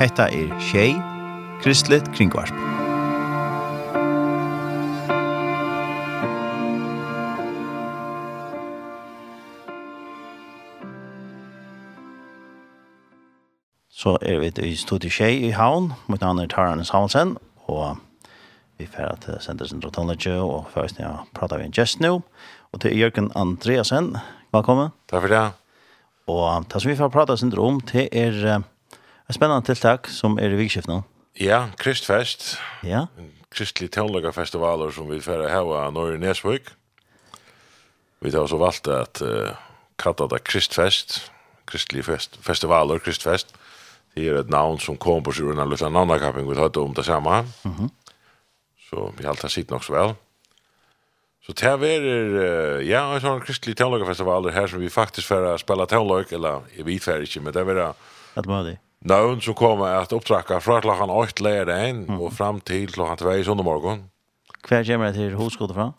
Hetta er Shay Kristlet Kringvarp. Så er vi i studiet Shay i Havn, mot navn er Tararnes Havnsen, og vi får til Senter Sentral Tonlege, og først når jeg prater vi en gjest nå, og til Jørgen Andreasen, velkommen. Takk for det. Og det som vi får prata sin om, det er et spennende tiltak som er i vikskift nå. Ja, Kristfest. Ja. Kristelig teologerfestivaler som vi får ha av i Nesvøk. Vi har også valgt at uh, kalla det Kristfest, Kristelig fest, festivaler, Kristfest. Det er et navn som kom på seg under en liten navnakapping vi det om det samme. Mm -hmm. Så vi har alltid sitt nok så vel. Så det er uh, ja, en sånn kristlig teologerfestival her som vi faktisk får spela teolog, eller jeg vet för ikke, men det er at vad det? Någon som kommer at upptracka fra klockan 8 leir en mm. och fram til klockan 2 i söndag Hver kommer det til Hoskotet fra?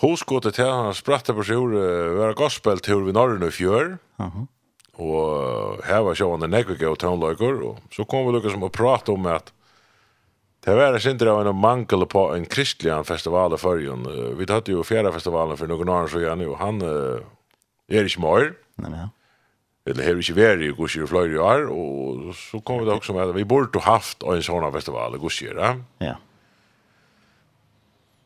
Hoskotet til han spratte på sjur uh, sig gospel til vi norren i fjør, fjör. Mm. Och her var sjående nekvike og teologer og så kom vi lukka som å prate om at Det var en sinter av en mangel på en kristlig festival i förrjun. Vi hade ju fjärde festivalen för noen år så jag og Han uh, er ikke mer. Nej, nej. Eller har ikke vært i Gushir och Fløyre i år. og så kom det också med at vi borde ha haft en sånn festival i Gushir. Ja.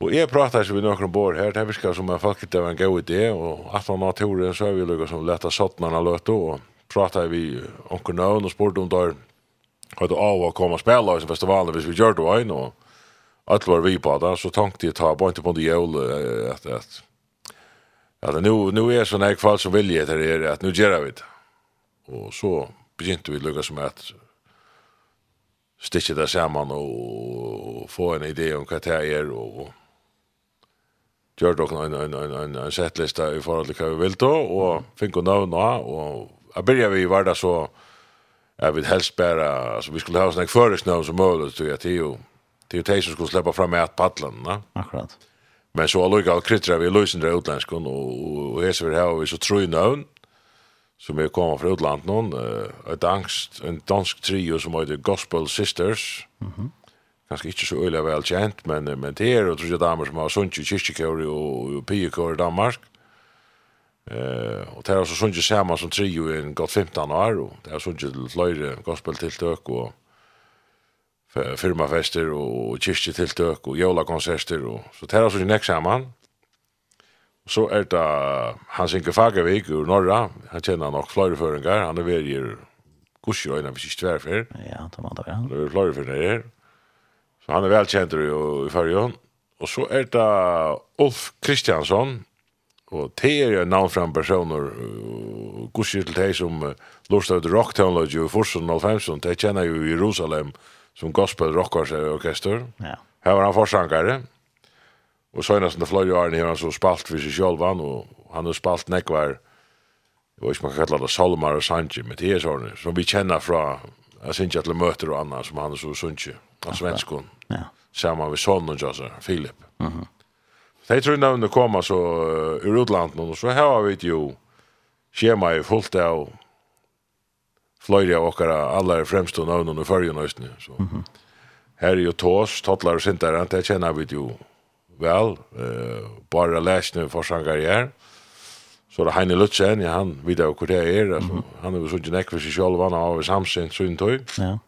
Och jag pratar så vi några bor här. Det virker som en folk det var en god idé. Och att man har turen så är vi lukket som lätta sottnarna löt då. Och pratar vi omkring növn og sport om där hade av att komma och spela i festivalen hvis vi gjør det en og alt var vi på det, så tenkte jeg ta bara inte på det jul at, at, at nu nu er sånn jeg kvar som vilje til det at nu gjør vi det. Og så begynte vi lukket som att stitcha det sammen og, och få en idé om hva det är og gjør dere en, en, en, en, en settliste i forhold til hva vi vil da, og finne navn av, og jeg begynner vi var det så, jag vill helst bara alltså vi skulle ha såna föresnö som möjligt tror jag till ju till ju tejs skulle släppa fram ett paddlen va akkurat. Men så alltså jag kritra vi lösen det utländsk och och här så vi här vi så tror ju som är kommer från utlandet någon ett angst en dansk trio som heter Gospel Sisters. Mhm. Mm kanske inte så öliga väl känt men men det är och tror jag damer som har sunt kyrkekör och, och, och i Danmark. Eh och det har så sjunge samma som trio i en gott 15 år och det har sjunge till flöjre gospel tilltök och firmafester och kyrkjetilltök och jólakonserter och så det har så näck samman. Så är det Hans Inge Fagervik ur norra. Han känner nog flöjre föringar. Han är väl ju kusjøyna hvis ikke tværfer. Ja, det var det, ja. Det er flere for nere. Så han er velkjent i, i Førjøen. Og så er det Ulf Kristiansson, Og det er jo navn fram personer, gusir til deg som lortet ut rocktownlodge i Forsen og Alfemsen, det kjenner jo Jerusalem som gospel rockorkester. Ja. Her var han forsankare. Og søgnast under flere årene har han så spalt for seg selv, og han har spalt nekvar, jeg vet ikke man kan kalla det Salmar og Sanji, men det er sånne, som vi kjenner fra, jeg synes ikke alle møter og annet som han er så sunnkje, av svenskon, ja. sammen med sonen, Filip. Mhm. Mm De tror nevnene kommer så uh, ur utlandet, og så har vi jo skjema i fullt av fløyre av okkara aller fremste nevnene i førje nøystene. Så. Mm -hmm. Her er jo Tås, Tottlar og Sintar, det kjenner vi jo vel, uh, bare lesene for sangarriere. Så det Heine Lutzen, ja, han vet jo hvor det er, altså, han er jo sånn nekk for seg selv, han har jo samsyn, sånn tøy. Ja.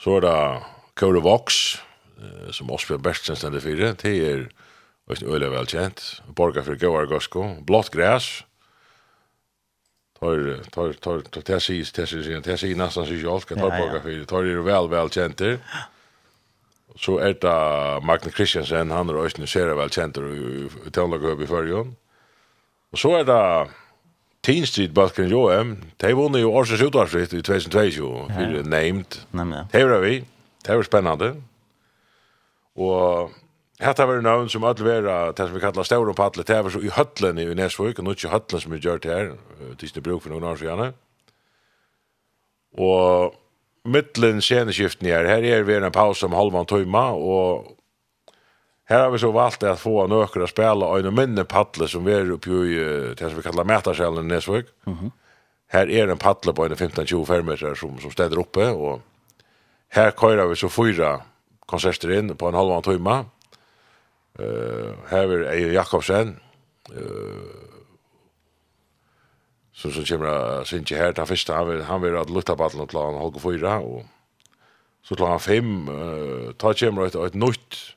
Så er det Kåre Vox, eh, som Osbjørn Bertsen stender fire, det er Det är öle väl känt. Borgar för goar gosko, blått græs. Tar tar tar tar tar sig tar sig tar sig nästan sig tar, ska ta borgar för tar det väl väl känt. Så er det Magne Christiansen han er også ser velkjent i och tävlar i förjon. Og så er det Teen Street Balkan Joem. De vann jo Årsens utvarsfritt i 2022 för named. Nämligen. Det var vi. Det var spennende. Og Hetta var navn som all vera, det som vi kallar Stauro Palle, det var så i höllen i Nesvøk, og nå ikke höllen som vi gjør her, tisne bruk for noen år siden. Og mittlen sceneskiften her, her er vi en paus om halvan tøyma, og her har vi så valgt at få nøkker å spille og en minne pallar som vi er oppe i det som vi kallar Metarsjælen i Nesvøk. Mm. Her er en padle på en 15-20 fermeter som, som steder oppe, og her køyrer vi så fyra konserter inn på en halvan tøyma, Uh, her er Eir Jakobsen. uh, som, som kommer Sinti her, ta första han vil, han vil att lukta battlen til han holde Fyra og så til han fem uh, ta kommer et, et nytt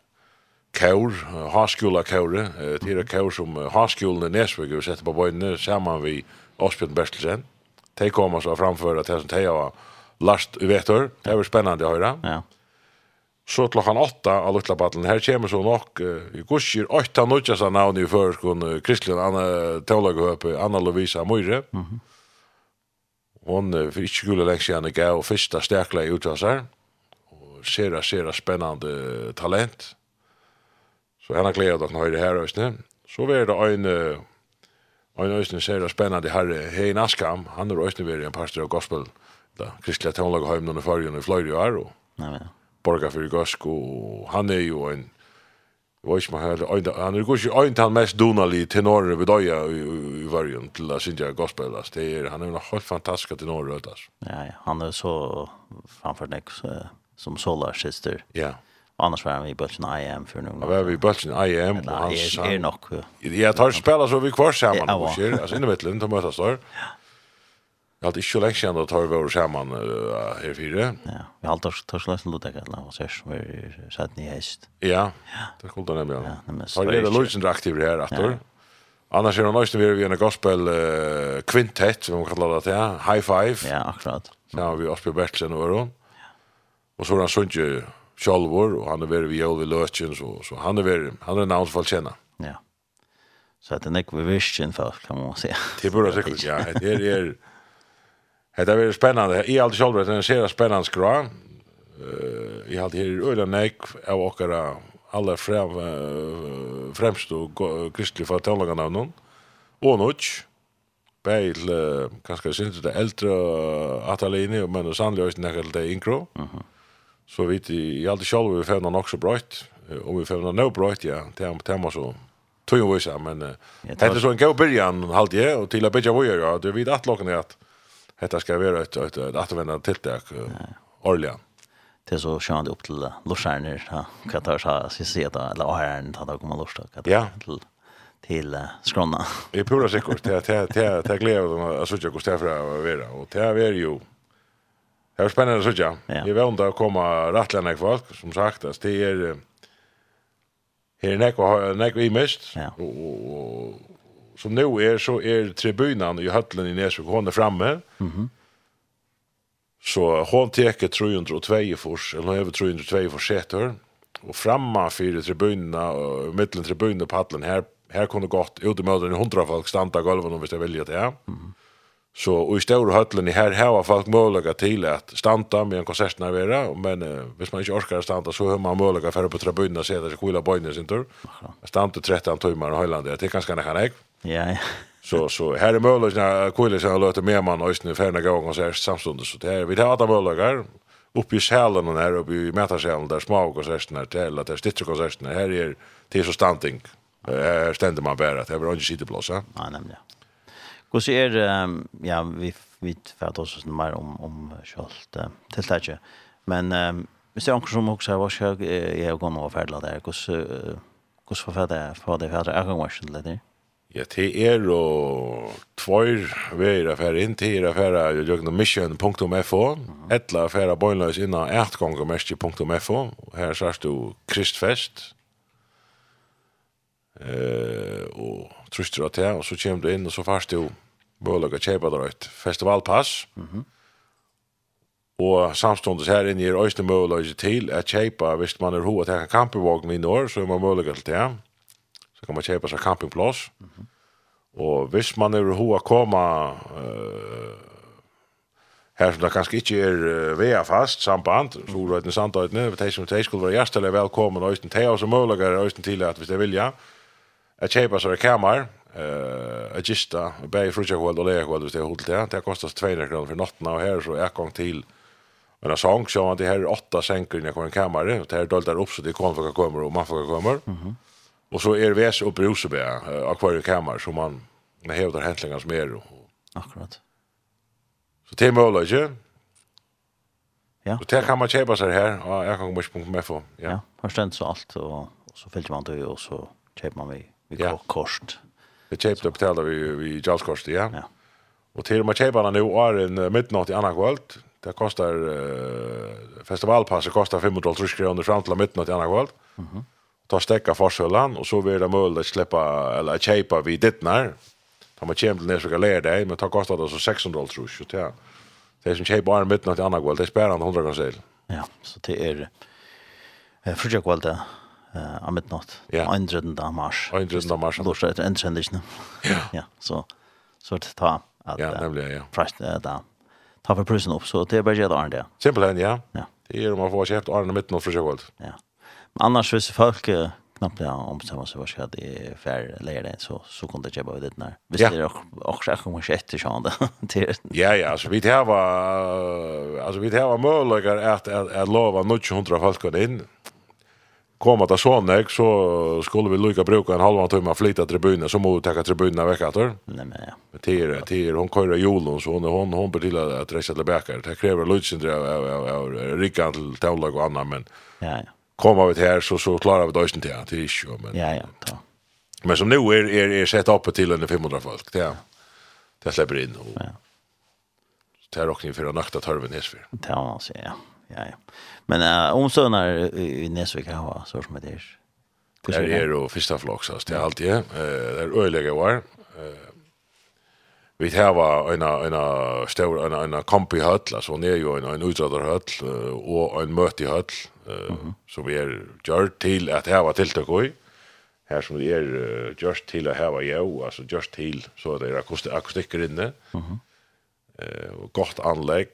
kaur, harskola kaur, til tira kaur som uh, harskolan Nesvik vi setter på bojne sammen vi Åsbjørn Bertelsen. De kommer så framför att det som de har last i vetor. Det var spennende å høre. Ja så klokkan 8 av Lutla Battlen. Her kommer så nok uh, i gusjer 8 nødja seg navn i førskon uh, Kristlund Anna Teolagehøpe, Anna Lovisa Møyre. Mm -hmm. Hon uh, fyrir ikke gule lengs igjen gav og fyrsta i utvassar. Og sera, sera spennande talent. Så henne gleder dere høyre her, Øystein. Så var det en, en Øystein sera spennande herre, Hein Askam. Han er Øystein ved en pastor av gospel, da Kristian Teolagehøymen og Førjen i Fløyre og Nei, Ja, ja borgar fyrir Gosko og han er jo en Jag vet inte heller, han er kanske ein han mest donali tenorer vid Döja i vargen til att synda gospel. Det är, han er en helt fantastisk tenorer. Ja, han er så framfor nek som Solar Sister. Ja. Annars var han i bulten IM för någon. Ja, var vi i bulten IM och han är nog. Jag tar spela så vi kvar samman. Ja, alltså inne mitt lund och mötas där. Ja. Jag hade inte länge sedan att ta över samman här fyra. Ja, vi har alltid tagit läsen låta kan la oss som vi satt ni häst. Ja. Det skulle då nämligen. Har det lutsen rakt över här åter. Annars är det nästan vi en gospel kvintett som man kallar det här. High five. Ja, akkurat. Så har vi Osby Bertsen och då. Och så har han Sunje Schalvor och han är väl vi Joel Lötchen så så han är väl han är namns fall känna. Ja. Så att det är vi visst folk kan man säga. Det borde säkert ja. Det är Det är väldigt spennende. Jeg har alltid själv varit en serie spennende skra. Uh, jeg har alltid här i öjla näck av frem, uh, fremst og och kristliga förtalningarna av någon. Och något. Bäg till, kanske synes, det eldre atalini, men sannolikt også nekker til det inkro. Så vet jeg, jag alltid själv vi fämna också bröjt. og vi fämna nå brøyt, ja. Det är så tog Men uh, ja, det er så en god början, halte jeg, og til å börja vad jag gör. Du vet att locken är at, Detta ska vara ett ett ett återvändande tilltag årligen. Det så sjön upp till Lorsarner ha katar så ska se att eller herren tar det kommer Lorsta katar till till skrona. I pura säkert det det det det glädje de har så jag går stäfra och vara och det är ju Det är spännande så jag. Vi vet inte att komma rättlarna folk som sagt att det är Her er nekva, nekva i mist, Ja. og, och, som nu är så är tribunan i höllen i Nesvik hon är framme. Mhm. Mm så hon teker 302 fors, eller hon över 302 fors sätter. Och framma fyra tribunerna, och mittlen tribunen på hallen här, här kunde gått ut i mödren i hundra folk stanta golvet om vi ska välja det. Ja. Så och i stora höllen i här har folk möjliga till att stanta med en konsertnervera, men eh, hvis man inte orkar stanta så har man möjliga för på tribunerna och sätta sig skilja bojnen sin tur. Stanta 13 timmar och höjlande, det är ganska nära ägg. Ja, ja. Så så här är möjligt när Kolle så låter med man och snur färna gå konsert samstundes så det vi tar alla möjligheter upp i själen och här uppe i mätarsjälen där små konserterna till att det stitter konserterna här är till så standing. Här ständer man bara att det var inte sitter blåsa. Ja, nämligen. Hur ser ja vi vi vet oss mer om om skolt till det Men vi ser också som också var jag jag går nog färdla där. Hur hur författare för det hade jag gått och där. Ja, det er og tvær veier affære inn. Til er affære jøgnemission.fo etla affære bøgnløs innan og her sørst du Kristfest. Eh, og truster av det og så kommer du inn og så først du bølaga kjeipa drøyt festivalpass. Mm -hmm. og samståndes her inne er øyne mølaga til at kjeipa hvis man er hoa til en kampevogn i år så er man mølaga til det så kan man köpa seg campingplass. Mm -hmm. Och visst man är hoa komma uh, her som det kanskje ikke er uh, vea fast samband, mm. så det är sant att som de skulle vara gästare välkomna och östen te och så möjligare och til at hvis de det vilja at köpa seg kammar uh, at gista bäi fruja og och hvis hol det hotell där det det kostar 200 kroner for natten og her så är gang til Men en sång så han det här åtta sänkor i en kammare och det här doltar opp, så det kommer för kommer og man får kommer. Mhm. Mm Och så är det väs och brusebä akvariekammer som man med har häntlingar som är och akkurat. Så det är möjligt, inte? Ja. Och det kan man köpa sig här och jag kan komma med för. Ja, ja förstånd så allt och, så fyllt man det och så köper man vi vi ja. kost. Vi köpte och betalade vi vi jalskost, ja. Ja. Och till man köper den nu är en midnatt i annan kvöld. Det kostar uh, festivalpasset kostar 500 kr fram till midnatt i annan kvöld. Mhm. Mm ta stäcka försölan och så vill det möjligt att släppa eller köpa vid dittnar. Ta man kämpar ner så kan lära dig men ta kostar det så 600 tror jag. Ja. Det som köper bara mitt något annat kväll det spelar 100 kronor sel. Ja, så det är eh för jag valde eh am midnatt. Ja. 100 mars. 100 mars. Då så det ändras Ja. Ja, så så att ta att Ja, nämligen ja. Fast där. Ta för prisen upp så det är bara det där. Simpelt ja. Ja. Det är om man får köpt Arne mitt något för sig Ja. Annars hvis folk knappt det om samma så vart det är fair det, så så kunde jag bara det när. Visst det också också kanske ett sjön där. Ja ja, så vi det var alltså vi det var möjligare att att lova något hundra folk in. Komma det sån där så skulle vi lucka bruka en halva timme att flytta tribunen så måste ta tribunen vecka åter. Nej men ja. Men till till hon kör julen så hon hon hon till att rätta tillbaka. Det kräver lutsen av av av Rickard till tålag och annat men. Ja ja kommer vi här så så klarar vi det inte det är ju men ja ja ta. Men som nu är är är sett upp till en 500 folk det är det släpper in och ja. Det är också för natta Det Nesvik. Ja, alltså ja. Ja ja. Men uh, om söner i Nesvik har ha, så som det är. Det är er och första flock så det är alltid eh det är øyelige var. Eh vi har en en stor en en kompi höll alltså det är ju en en utradar höll och en möte höll eh som er gjort til at hava tiltak og her som det er uh, just til at hava jo, altså just til så det er akustikker inne. Mhm. Eh och gott anlegg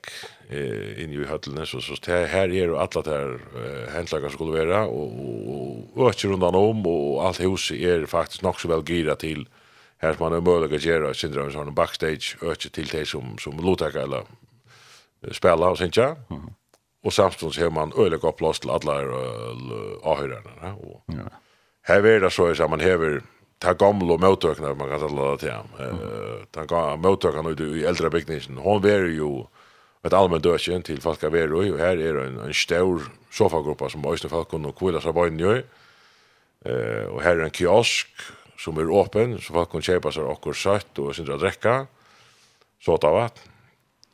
eh inne i hallene så så det her er jo alla der uh, hendlagar skulle vara og og och undan om og alt huset er faktisk nok så vel gira til här som man er mulig att göra sindra en backstage økje till det som, som låta eller spela og sinja. Mm -hmm och samstundes har man öliga gott plats till alla avhörarna. Och ja. här är det så att man häver ta gamla mottøkene, man kan tala det til ham. Ta gamla mottøkene ute i eldre bygningen. Hon var jo et allmenn døkjen til folk av Verøy, og her er en, en stor sofagruppe som øyne folk kunne kvile seg bøyne gjør. Eh, og her er en kiosk som er åpen, så folk kunne kjøpe seg akkur søtt og synder å drekke, såta vatten.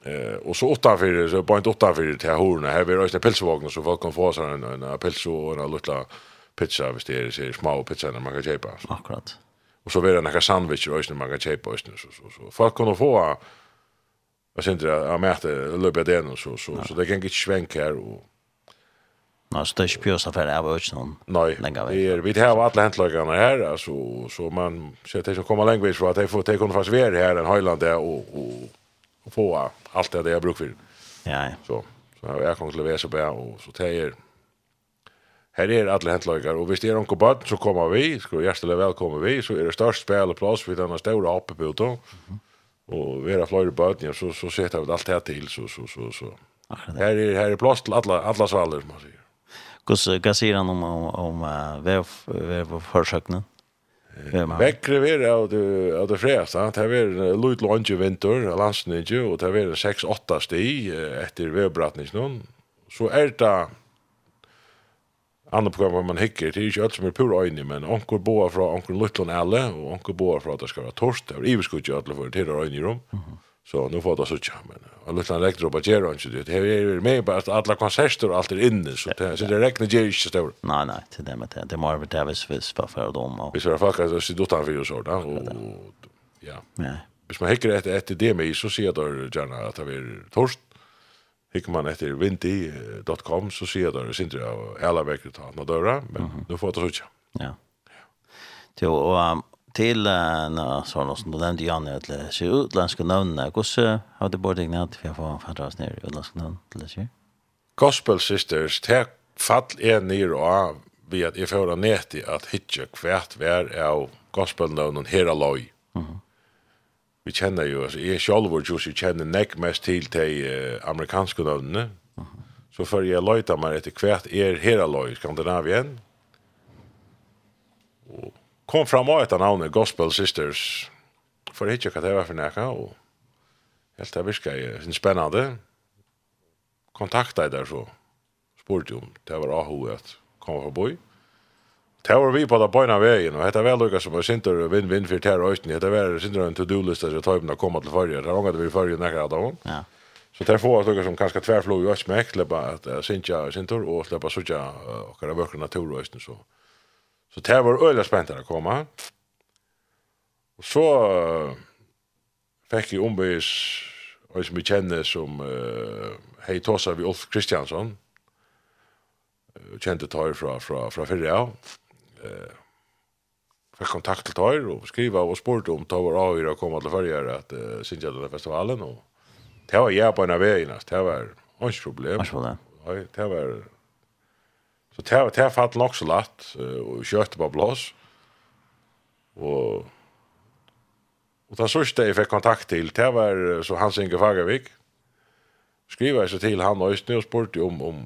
Eh och så åtta för så på inte åtta för till horna. Här vi rösta pälsvagnar så folk kan få sig en en päls och en lilla pizza visst det är små pizza när man kan köpa. Akkurat. Och så vidare några sandwicher och när man kan köpa och så så så folk kan få Jag syns det att jag mäter löpa den och så, så, så det kan inte svänka här. Och... Nå, så det er ikke pjøs för det här var inte någon det är, vi har alla häntlagarna här, alltså, så man ser att det som kommer längre från att det får kunna fast vara här en Highland där och, och och få allt det jag brukar för. Ja. Så så har jag kommit till Vesa och så tejer Här är alla häntlagar och visst är de bad, så kommer vi, ska hjärtligt välkomna vi så är det störst spelplats vid den stora hoppet då. Och vi har bad ja så så sätter vi allt här till så så så så. Här är här är plats till alla alla svaller som man säger. Kus, vad han om om, om uh, väv vävförsöknen? Vekkre vi er av det fredaste, det er Lloyd Lange vinter, landsnidje, og det er 6-8 sti etter vevbratningen. Så er det andre program man hikker, det er ikke alt som er pur øyne, men onker boer fra onker Lutlund alle, og onker boer fra at det skal være torst, det er iverskutje alle for til øyne i rom. Mm -hmm. Så nu får det så tjocka men och lite elektro på Jero ikke det. Här är med bare at alle konserter og alt er inne så det så det rekner gjør ikke inte Nei, nei, til det med det. Det må være det hvis vi för för dem Hvis Vi ska faktiskt så sitter utenfor og så där och ja. Hvis man hikker etter, etter det med, så sier det gjerne at det er torst. Hikker man etter vinti.com, så sier der sindri av hele vekker ta døra, men nu får det så ikke. Ja. Jo, og, till en sånn som du nämnde Janne å läsa utlandske navnene. Hvordan har det bort få för oss ned i utlandske navn til å det? Gospel Sisters, det fall er är og av vi at jeg får ned i at hitje kvärt vær av gospelnavnen her alloj. Mm. Vi jo, altså, jeg selv var och Jussi kjenner nek mest til de eh, amerikanska namnen. Mm. Så för jag lojtar mig efter kvärt är här alloj, Skandinavien. Og kom fram av etter navnet Gospel Sisters, for jeg ikke hva det var for nækka, og helt det virka jeg spennende. Kontakta jeg der så, spurte om det var AHO at kom fra boi. Det var vi på det bøyna veien, og hette vel lukka som var sinter og vinn-vinn for ter og øyten, hette vel sinter en to-do-lista som tøymen å komme til fyrir. Det er ångat vi fyrir nekker av dem. Ja. Så det er får lukka som kanskje tverflå i øytsmekk, sleppa at sinter og sleppa sutja okkara vøkker natur og øyten, så. Så det var øyla spent å komme. Og så uh, fikk jeg ombys, og som vi kjenner som uh, hei tåsa vi Ulf Kristiansson, uh, kjente tar fra, fra, fra fyrre av. Uh, fikk kontakt til tar og skriva og spurte om tar var avgjør å komme til fyrre at uh, synes jeg festivalen. Og det var jeg på en av veien, det var ikke problem. Ikke problem. Det var Så det har det fallit nog så lätt och kört på blås. Och och då såg jag fick kontakt till det var så Hans Inge Fagervik. Skriva så till han och just nu spurte om om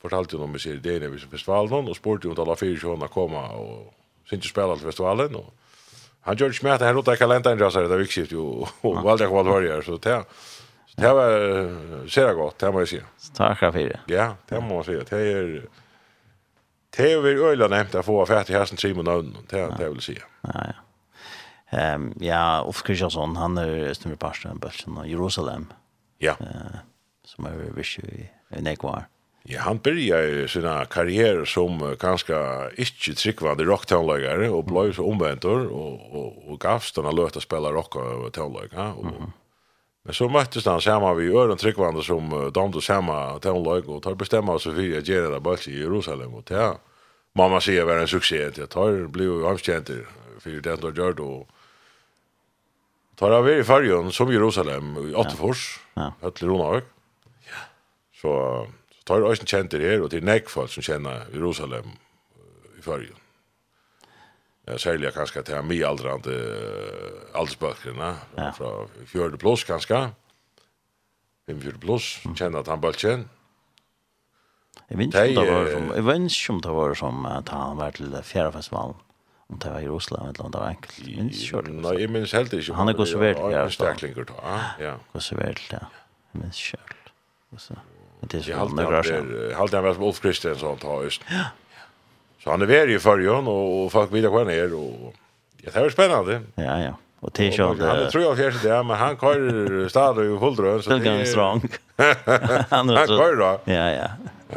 fortalte om sig det när vi så festivalen och spurte om alla fyra såna komma och synte spela till festivalen och han gjorde smärt här åt kalendern där så det gick ju och valde kvar var det så det det var ser gott, det måste jag säga. Tack för det. Ja, det måste jag säga. Det är Det är väl öjla nämnt att få färdigt här som Simon Növn. Det är det jag vill säga. Ja, ja. Ehm ja, Ulf Kristiansson, han är stummer pastor i Bölsen och Jerusalem. Ja. Eh, som är visst i i Nekvar. Ja, han började sina karriär som ganska inte tryggvande rocktonläggare och blev så omväntor och, och, och gavs den att löta spela rock och tonläggare. Och, mm -hmm Men så møttes han sammen vi Øren Tryggvande som damte sammen til hun løg, og tar bestämma sig for å gjøre det bare i Jerusalem, og det mamma sier var en suksess, jeg tar blir jo omkjenter for det han gjør det, tar av i fargen som Jerusalem i Atterfors, ja. ja. Høtle Ja. Så, så tar jeg også kjenter her, og til nekfall som kjenner Jerusalem i fargen. Ja, særlig kanskje til en mye aldrande uh, aldersbøkene, ja. fra 40 pluss kanskje, 45 pluss, mm. kjenne at han bøltjen. Jeg minns ikke om det var som, jeg minns ikke om det var som att han var til fjerdefestivalen, om det var i Russland, eller om det var enkelt. Jag minns ikke det. Nei, minns helt inte. Han är gått så väl. til. Ja, gått så ja. Jeg minns så, det er så, det Jag så, det er så, det er Ja, så, så Så han är värd i förrjön och, och folk vet vad han är. Och, ja, det här är spännande. Ja, ja. Och det är ju inte... Han tror jag fjärde det, men han kör stad och fulldrön. Så det är strong. han kör då. Ja, ja.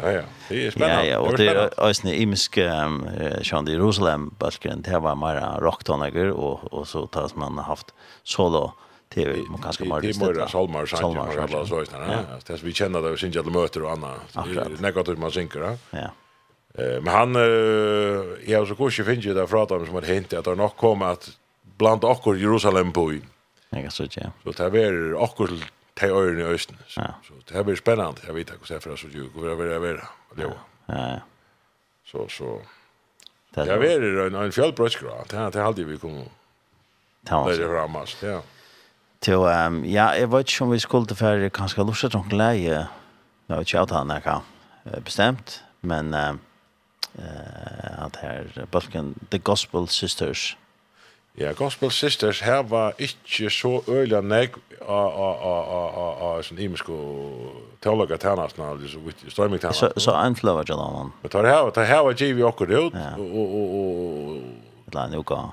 Ja, ja. Det är spännande. Ja, ja. Och det är ösne imsk de Jerusalem basken Det var mera rocktonager och, och så tas man haft solo TV man kanske mer. det mera salmar salmar så så där. Det är vi känner det syns jag möter och annat. Negativt är man synker. Ja. Eh men han eh jag så kanske finns ju där från som har hänt att det nog kom att bland och Jerusalem på. Jag så ja. Så det är och till öarna i östen. Så så det blir spännande. Jag vet inte hur det är så ju Hur det är det. Ja. Ja. Så så Det är en en fjällbrödsgrå. Det hade hade vi kom. Det är framåt. Ja. Till ehm ja, jag vet inte om vi skulle för kanske lusta någon glädje. Jag vet inte att han är bestämt, men ehm eh att här balken the gospel sisters. Ja, gospel sisters her var ikke så öliga nej a av a a a sån imisko teologa tärnas när det så vitt strömming tärnas. Så så en flower jag då Men tar her tar här var GV och det ut og... och eller la uka.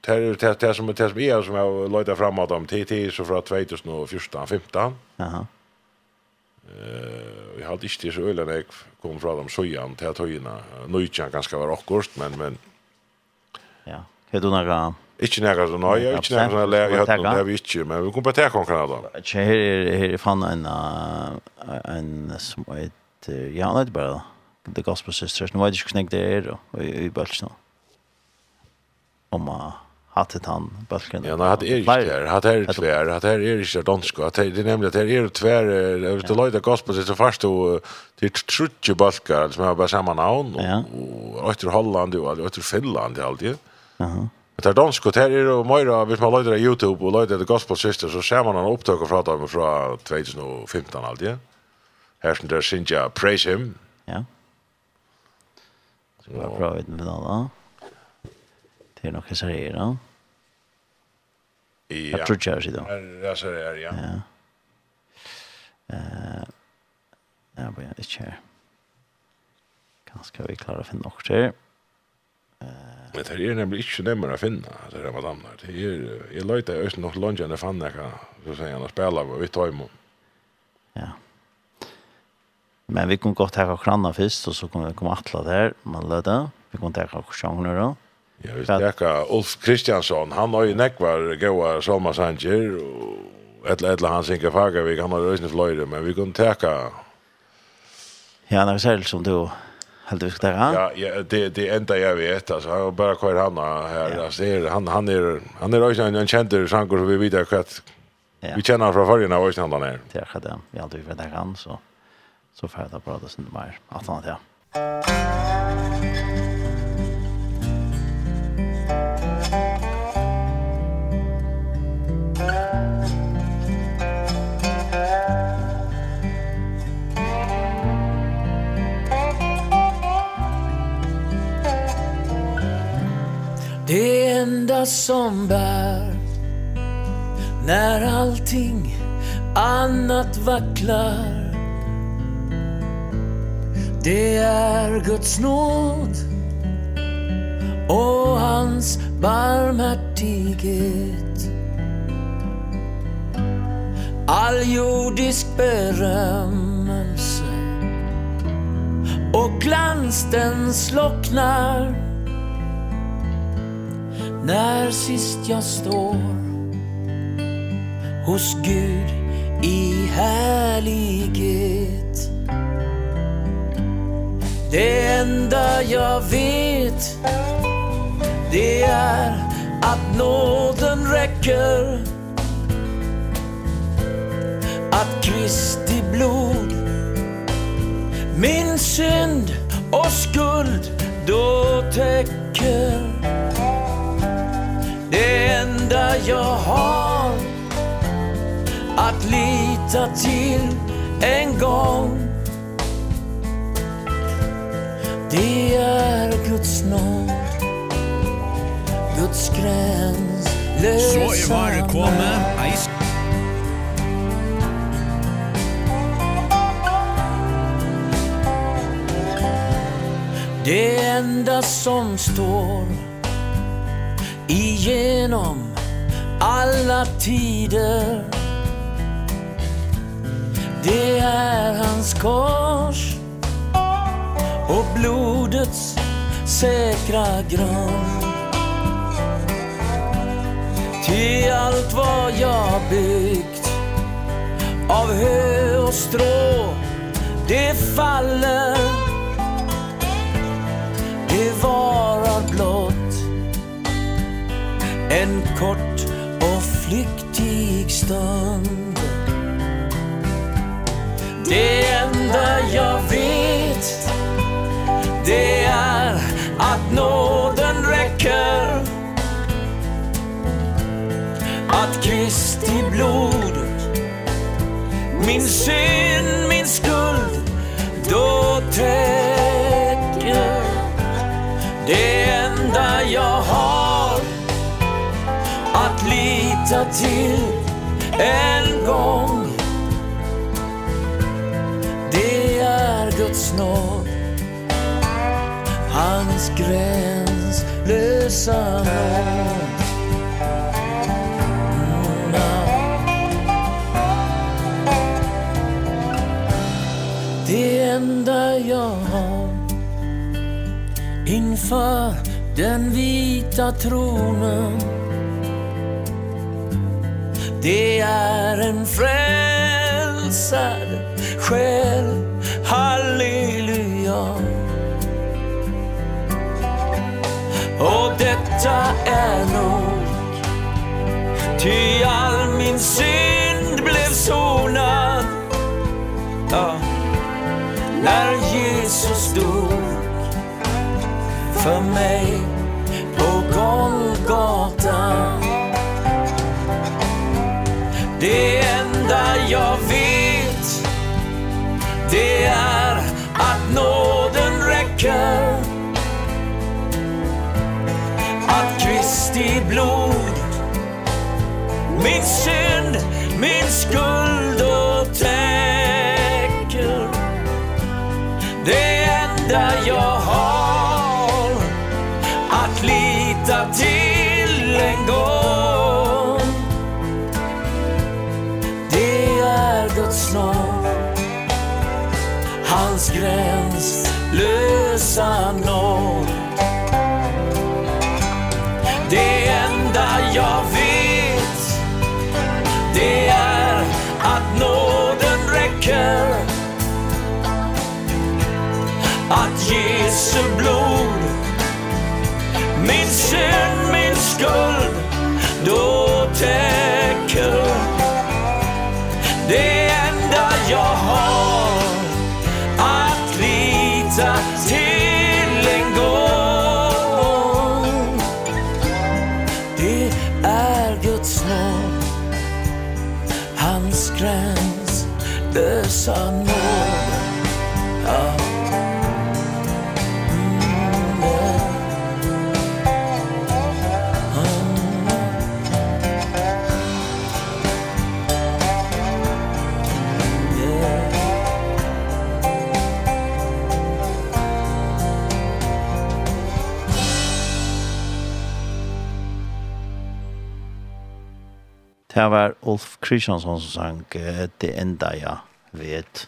Det er tar tar som tar som är som jag lojta framåt om TT så fra 2014 15. Jaha. Eh, jag hade inte så ölen jag kom från dem sojan till att höjna. Nöjtjan ganska var akkurat, men... men... Ja, hur du några... Ikke nægget som nøye, ikke nægget som jeg hadde hatt det har vi ikke, men vi kom på til konkurrent da. Ikke her er fann en, en som heter, ja, han heter bare da, The Gospel Sisters, nå vet jeg ikke hvordan det er, og i Bølsen, om uh, hatt han bulken. Ja, nej, hade er tvär, hade er er ikke är inte danska. Det er nemlig att det är tvär, hvis du lite gospel så fast du, det er trutje bulkar som har bara samma namn och åter Holland och åter Finland alltid. Jaha. Det är dansk och det er jo Moira hvis man löjder Youtube och löjder The Gospel Sisters så ser man en upptag och pratar fra från 2015 alltid. Her som där Sinja Praise Him. Ja. Så bra vet ni vad. Det är nog Caesarea, no? Ja. Jag tror jag sitter. Caesarea, ja. Ja. Eh. Ja, men det kör. Kanske vi klarar att finna också. Eh. Men det är nämligen inte nemmare att finna. Det är vad damnar. Det är jag letar öst nog lunchen där fann jag så säger han att spela vi tar emot. Ja. Men vi kunne godt ta och kranna först och så kunne vi komme attla der, Man löda. Vi kunne ta och sjunga då. Ja, vi snackar Ulf Kristiansson, han har ju nekvar goa sommarsanger och ett eller han synker Fagervik, vi kan ha rösning men vi kunde täcka Ja, när vi ser som du helt vi ska ta. Ja, ja, det det enda jag vet alltså han bara kvar han här ja. alltså det, han han är han är också en känd sanger så vi vet att ja. vi känner från förr när vi känner ner. Det hade alltid aldrig vet han så så färda det sen mer att han ja. enda som bär. När allting annat vacklar. Det är Guds nåd och hans barmhärtighet. All jordisk berömmelse och glans den slocknar. När sist jag står Hos Gud i härlighet. Det enda jag vet Det är att nåden räcker. Att Kristi blod Min synd och skuld då täcker. Det enda jag har Att lita till en gång. Det är Guds nåd Guds gräns Så är var kommet Eis Det enda som står Igenom alla tider. Det är hans kors Och blodets säkra grund. Till allt vad jag byggt Av hö och strå Det faller. Det var En kort og flyktig stund. Det enda jag vet Det är att nåden räcker. Att Kristi blod Min synd, min skuld Då täcker. Det vänta till en gång. Det är Guds nåd. Hans gränslösa nåd. Det enda jag har Inför den vita tronen Det är en frälsad själ Halleluja. Och detta är nog Ty all min synd blev sonad Ja. När Jesus dog För mig på Golgatan Det enda jag vet Det är att nåden räcker. Att Kristi blod Min synd, min skuld och tänk visa nåd Det enda jag vet Det är att nåden räcker. Att Jesu blod Min synd, min skuld. sanova Ja Det var Ulf Kristiansson som sang Det enda, ja vet.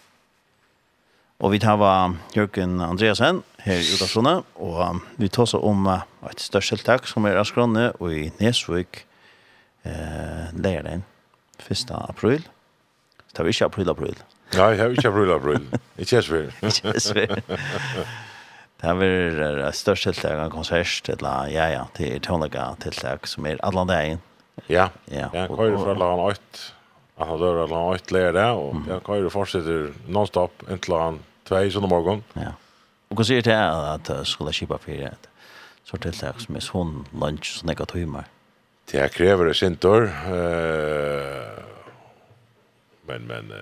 Og vi tar var Jørgen Andreasen her i Utasjone, og vi tar oss om et størst tiltak som er Askrone og i Nesvik eh, læreren 1. april. Det var ikke april, april. Nei, det var ikke april, april. Ikke svær. Ikke svær. Det var et størst tiltak av konsert, eller ja, ja, til tonlaga tiltak som er alle dagen. Ja, ja, ja. Hva er det fra att han dör eller han har ytterligare och mm. jag kan ju fortsätta nonstop inte han två i sådana morgon. Ja. Och kan se det här att jag skulle kippa för det. Så det är som är sån lunch som jag tar. Det här kräver det sin Eh, Men, men,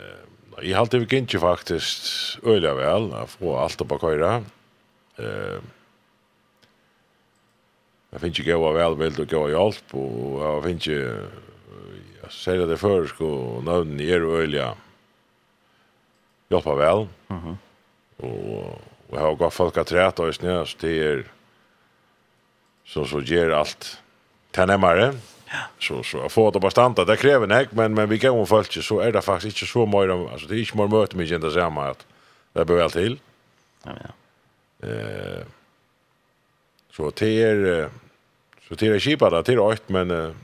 i halvt vi inte faktiskt öliga väl att få allt upp att köra. Eh, jag finns ju gå väl vill och gå hjälp och jag finns ju Jag säger det för sko namn är ju öliga. Hjälpa väl. Mhm. Och och har gått folk att träta och snö så det så så ger allt tänämare. Ja. Så så jag det det bastanta. Det kräver nek men men vi kan ju folk så är det faktiskt inte så mycket alltså det är inte mer möte mig ända samma att det behöver allt till. Ja ja. Eh så det är så det är skipa där till rätt men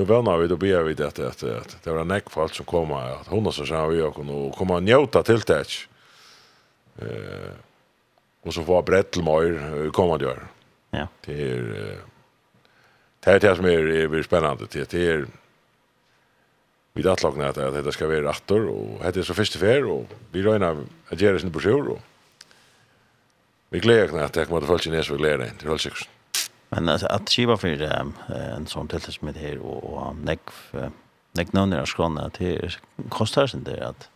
nu vänner vi då ber vi det att att det var en näckfall som kommer att hon så sa vi och kunde komma njuta till det. Eh och så var Brettelmeier kommer det gör. Ja. Det är det er det som är er spännande det är vi där lagna at, at dette ska være rättor och det är så første fer, och vi röna att göra sin brosjur, og vi glädjer at det kommer til folk i så vi gleder det. til är sikkert. Men alltså att skiva för det en sån tillträde med här och, och näck näck någon är skåna till kostar sen det att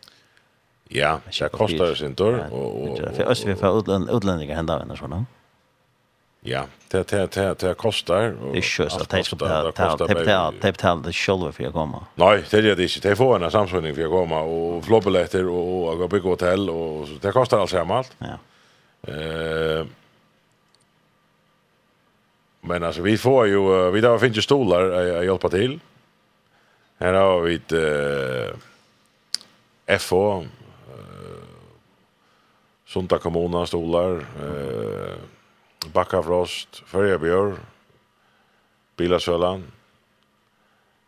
Ja, det kostar sen då och och för oss vi får utland utlänningar hända vänner såna. Ja, det det det det kostar och det körs att det kostar det kostar det det det det för jag komma. Nej, det är det inte. Det får en samsvärning för jag komma och flobbeletter och och gå på hotell och det kostar allt. Ja. Eh Men alltså vi får ju vi där finns ju stolar att hjälpa till. Här har vi ett eh FO eh Sunda kommuna stolar eh Backafrost, Färjebjör, Bilasölan.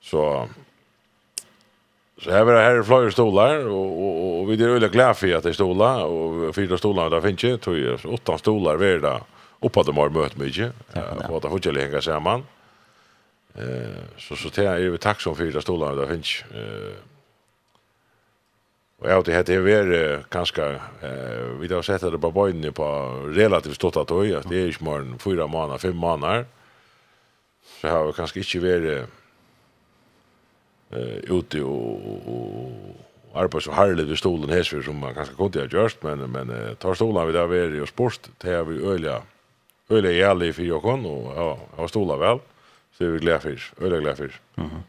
Så så här är det här flera stolar och och och vi är väldigt glada för att det är stolar och fyra stolar där finns ju tror jag åtta stolar varje dag. Oppa de har møtt mye, og det har ikke hengt sammen. Så så det er vi takk som fyrir stolene, det finnes. Og jeg vet, det er kanskje, vi har sett det på bøyene på relativt stått at det er ikke mer enn fyra måneder, fem måneder. Så har vi kanskje ikke vært ute og arbeid så herlig ved stolen hesver som man kanskje kunne ha gjort, men, men tar stolen vi der ved og sport, det har vi øyelig Øyla er ærlig for Jokon, og ja, jeg var stola vel, så er vi glede for, øyla glede for. Mm.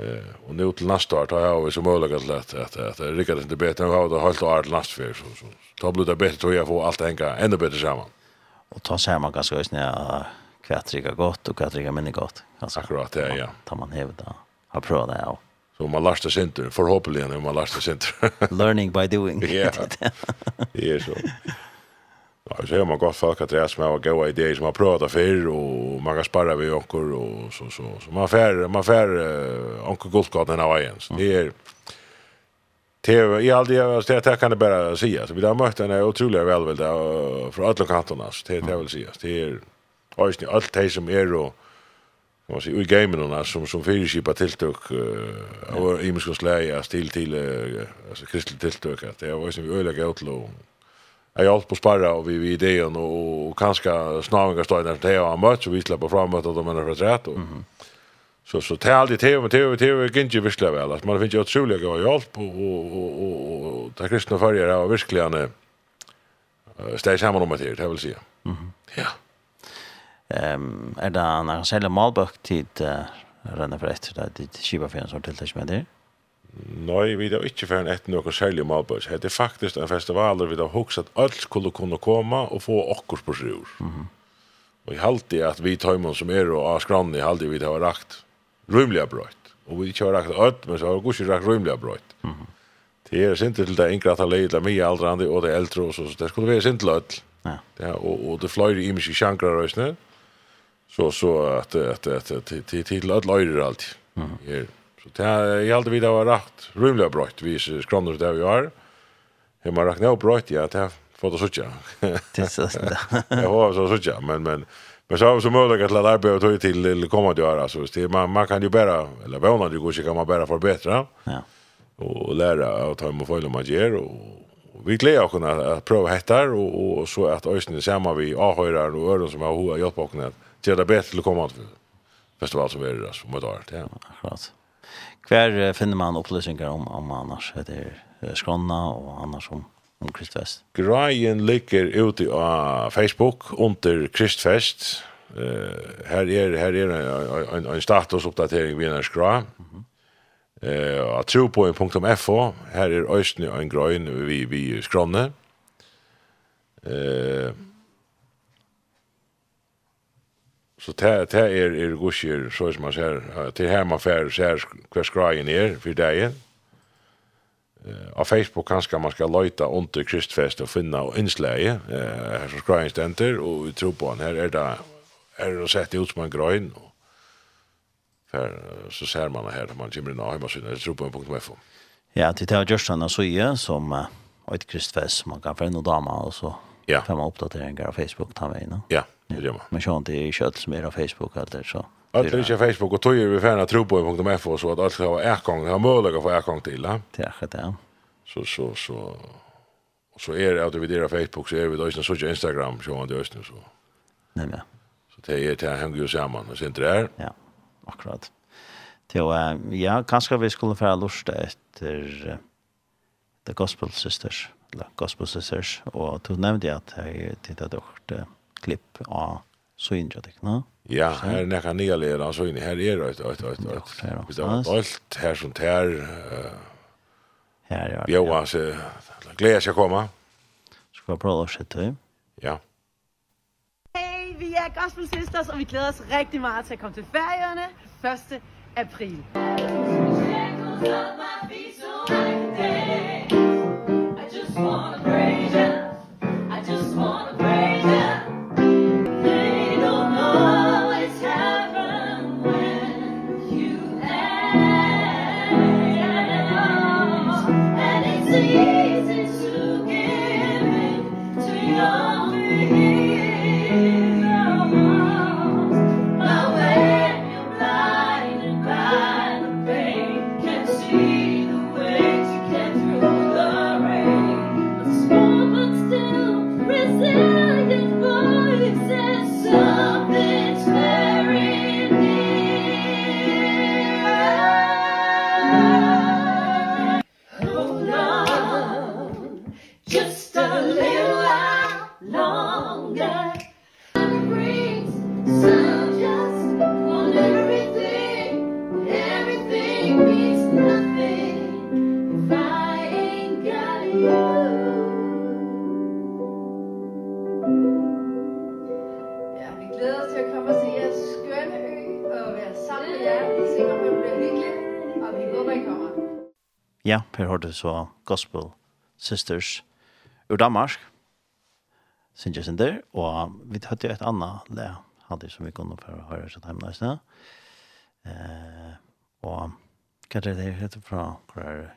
Eh, og nu til neste år, da har vi så mulig at lett, at, at det rikker det ikke bedre, vi har det halvt år til neste fyr, så, så, da blir det bedre, tror jeg, få alt det henger enda bedre sammen. Og ta seg man ganske høysene, ja, hva trygger godt, og hva trygger minne godt. Altså, Akkurat, det, ja. Da man hever det, har prøvd det, ja. Så man lærte sinter, forhåpentlig, man lærte sinter. Learning by doing. Ja, det er så. Ja, så har man gott folk att resa med och goda idéer som man pratar för och man kan spara vid onkor och så så så. Man får, man fär onkel Guldgatan av igen. Så det är TV i aldrig... det det här kan det bara säga så vi har mött en otrolig välvilda från alla kanterna. Så det det vill säga det är alltså allt det som är och kan man säga i gamen som som fyrskipa tilltök och i muskonsläja till till alltså kristligt tilltök. Att det var ju öliga utlån jag har på sparra och vi vi idén och och kanske snarare står där det har mött så vi släpper fram att de menar för rätt och så så tar det tv tv tv ginge visst väl att man finns ju otroligt goda hjälp och och och och där kristna följare och verkligen eh stäj samman om det det vill säga. Mhm. Ja. Ehm är det när en särskild målbok till renna för efter det det skiva för en sorts tilltäck med det. Nei, vi har ikke ferdig etter noen særlig malbøys. Det er faktisk en festivaler vi har hokset at alt skulle kunne komme og få okkurs på sjur. Mm -hmm. Og jeg halte at vi tøymon som er og av skrannen, jeg halte vi har rakt rymliga brøyt. Og vi ikke har rakt ødt, men så har vi ikke rakt rymliga brøyt. Mm -hmm. Det er sinter til det yngre at han leid, det er mye aldrande og det er eldre og så, så det skulle være sinter til ødt. Ja. Ja, og, og det fløyre i mye sjankrar røysene, så, så at, at, at, at, at, at, at, at, at, Så det här, jag hade vidare var rätt rymliga brøyt, vi skramlar det vi har. Har man räknar upp brøyt, ja, det här fått det sådär. Det är sådär. Jag har så sådär, men, men, men så har vi så möjlighet till att arbeta och till, till komma att göra. Så det, man, man kan ju bära, eller vana det går, så kan man bära förbättra. Ja. Och lära att ta emot följande man ger och vi glädjer oss att pröva hettar och, och så att ösnen samma vi avhörar och öron som har hjälpt oss att göra det bättre till kommande festival som är det som ett år. Ja, akkurat. Hver finner man opplysningar om, om annars, heter Skrona og annars om om Kristfest. Greien ligger ute på Facebook under Kristfest. Uh, her er, her er en, en, en statusoppdatering vi er skra. Mm -hmm. uh, tro på. Her er Øystene og en grøyn vi, vi skrånne. Uh, Så det det är är gusher så som man säger till hemma man så ser kvar skrajen är för dig. Eh av Facebook kanske man ska leta under kristfest och finna och inslag eh här så skrajen ständer och vi tror på han här är det är det sett ut som en grön och för så ser man här man kommer in och hemma så tror på .fo. Ja, det är just såna så ju som ett kristfest som man kan få en dama och så Ja. Fem uppdateringar på Facebook tar vi in. Ja. Men sånt är ju kött som är av Facebook eller så. Allt är ju Facebook och tojer vi färna tro på .fo så att allt ska vara äkong. Det har möjlighet att få äkong till. Ja, det Så, så, så. Och så är det att vi delar Facebook så är vi då så Instagram så man det östen så. Nej, men. Så det är det hänger ju samman. Och sen det är. Ja, akkurat. Jo, ja, kanskje vi skulle få lust etter The Gospel Sisters, eller Gospel Sisters, og du nevnte at jeg tittet dere klipp av synjadikkene. Ja, her er nekka nye leder av synjene. Her er det, vet du, vet du. Hvis det var alt her som tær, her, ja. Bjøa seg, gleder seg å komme. Skal vi prøve å sette Ja. Hey, vi er Gospel Sisters, og vi glæder os rigtig meget til at komme til ferierne 1. april. Thank you. hørte så Gospel Sisters ur Danmark, Sinja Sinder, og vi hørte et annet le, hadde som vi kunne for å høre så hjemme nøysene. Eh, og hva er det heter fra? Hva er det?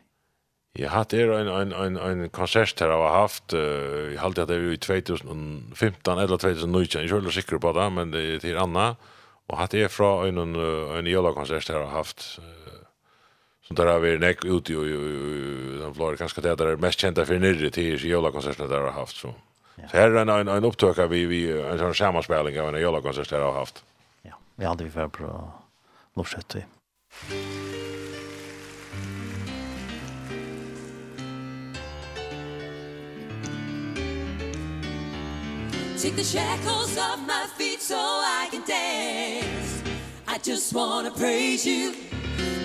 Ja, hatt er en, en, en, en konsert her jeg har haft, uh, jeg halte at det er i 2015 eller 2019, jeg er ikke sikker på det, men det er til Anna, og hatt er fra en, en, en jøla konsert her jeg har haft, uh, som där har vi näck ut i den Florida kanske det där är mest kända för nere till jola konserten där har haft så. Så här är en en, en vi vi en sån sammanspelning av en jola konsert där har haft. Ja, vi hade vi för på Lovsjøttøy. Take the shackles off my feet so I can dance I just want to praise you.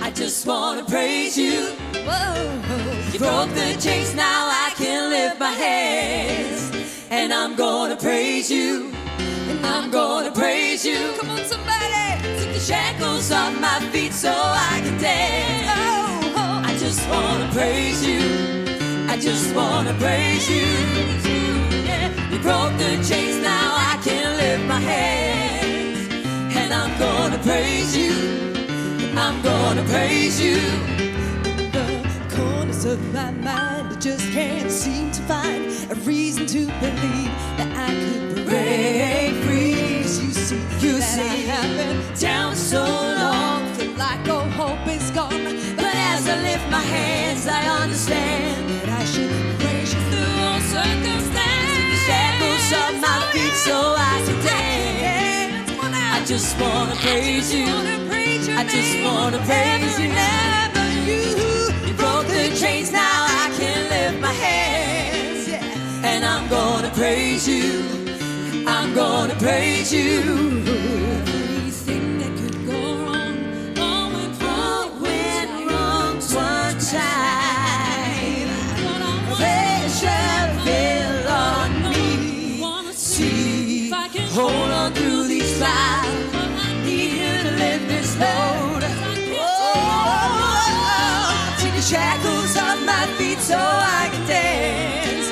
I just want to praise you. Whoa. You broke the chains now I can lift my hands. And I'm going to praise you. And I'm going to praise you. Come on somebody. Take the shackles off my feet so I can dance. Oh, oh I just want to praise you. I just want to praise you. You broke the chains now I can lift my hands and I'm gonna praise you. I'm gonna praise you. The corners of my mind I just can't seem to find a reason to believe that I could break free. Cause you see, you that see. I have been down so long. Feel like all hope is gone. But as I lift my hands I understand that I should praise you through all circumstances. The shackles of my feet so I I just want to praise you I just want to praise you. never you. You broke the chains now I can lift my hands. And I'm gonna praise you. I'm gonna praise you. Everything that could go wrong All went wrong. Went wrong one time. Hold on to load oh, oh, Take the shackles off my feet so I can dance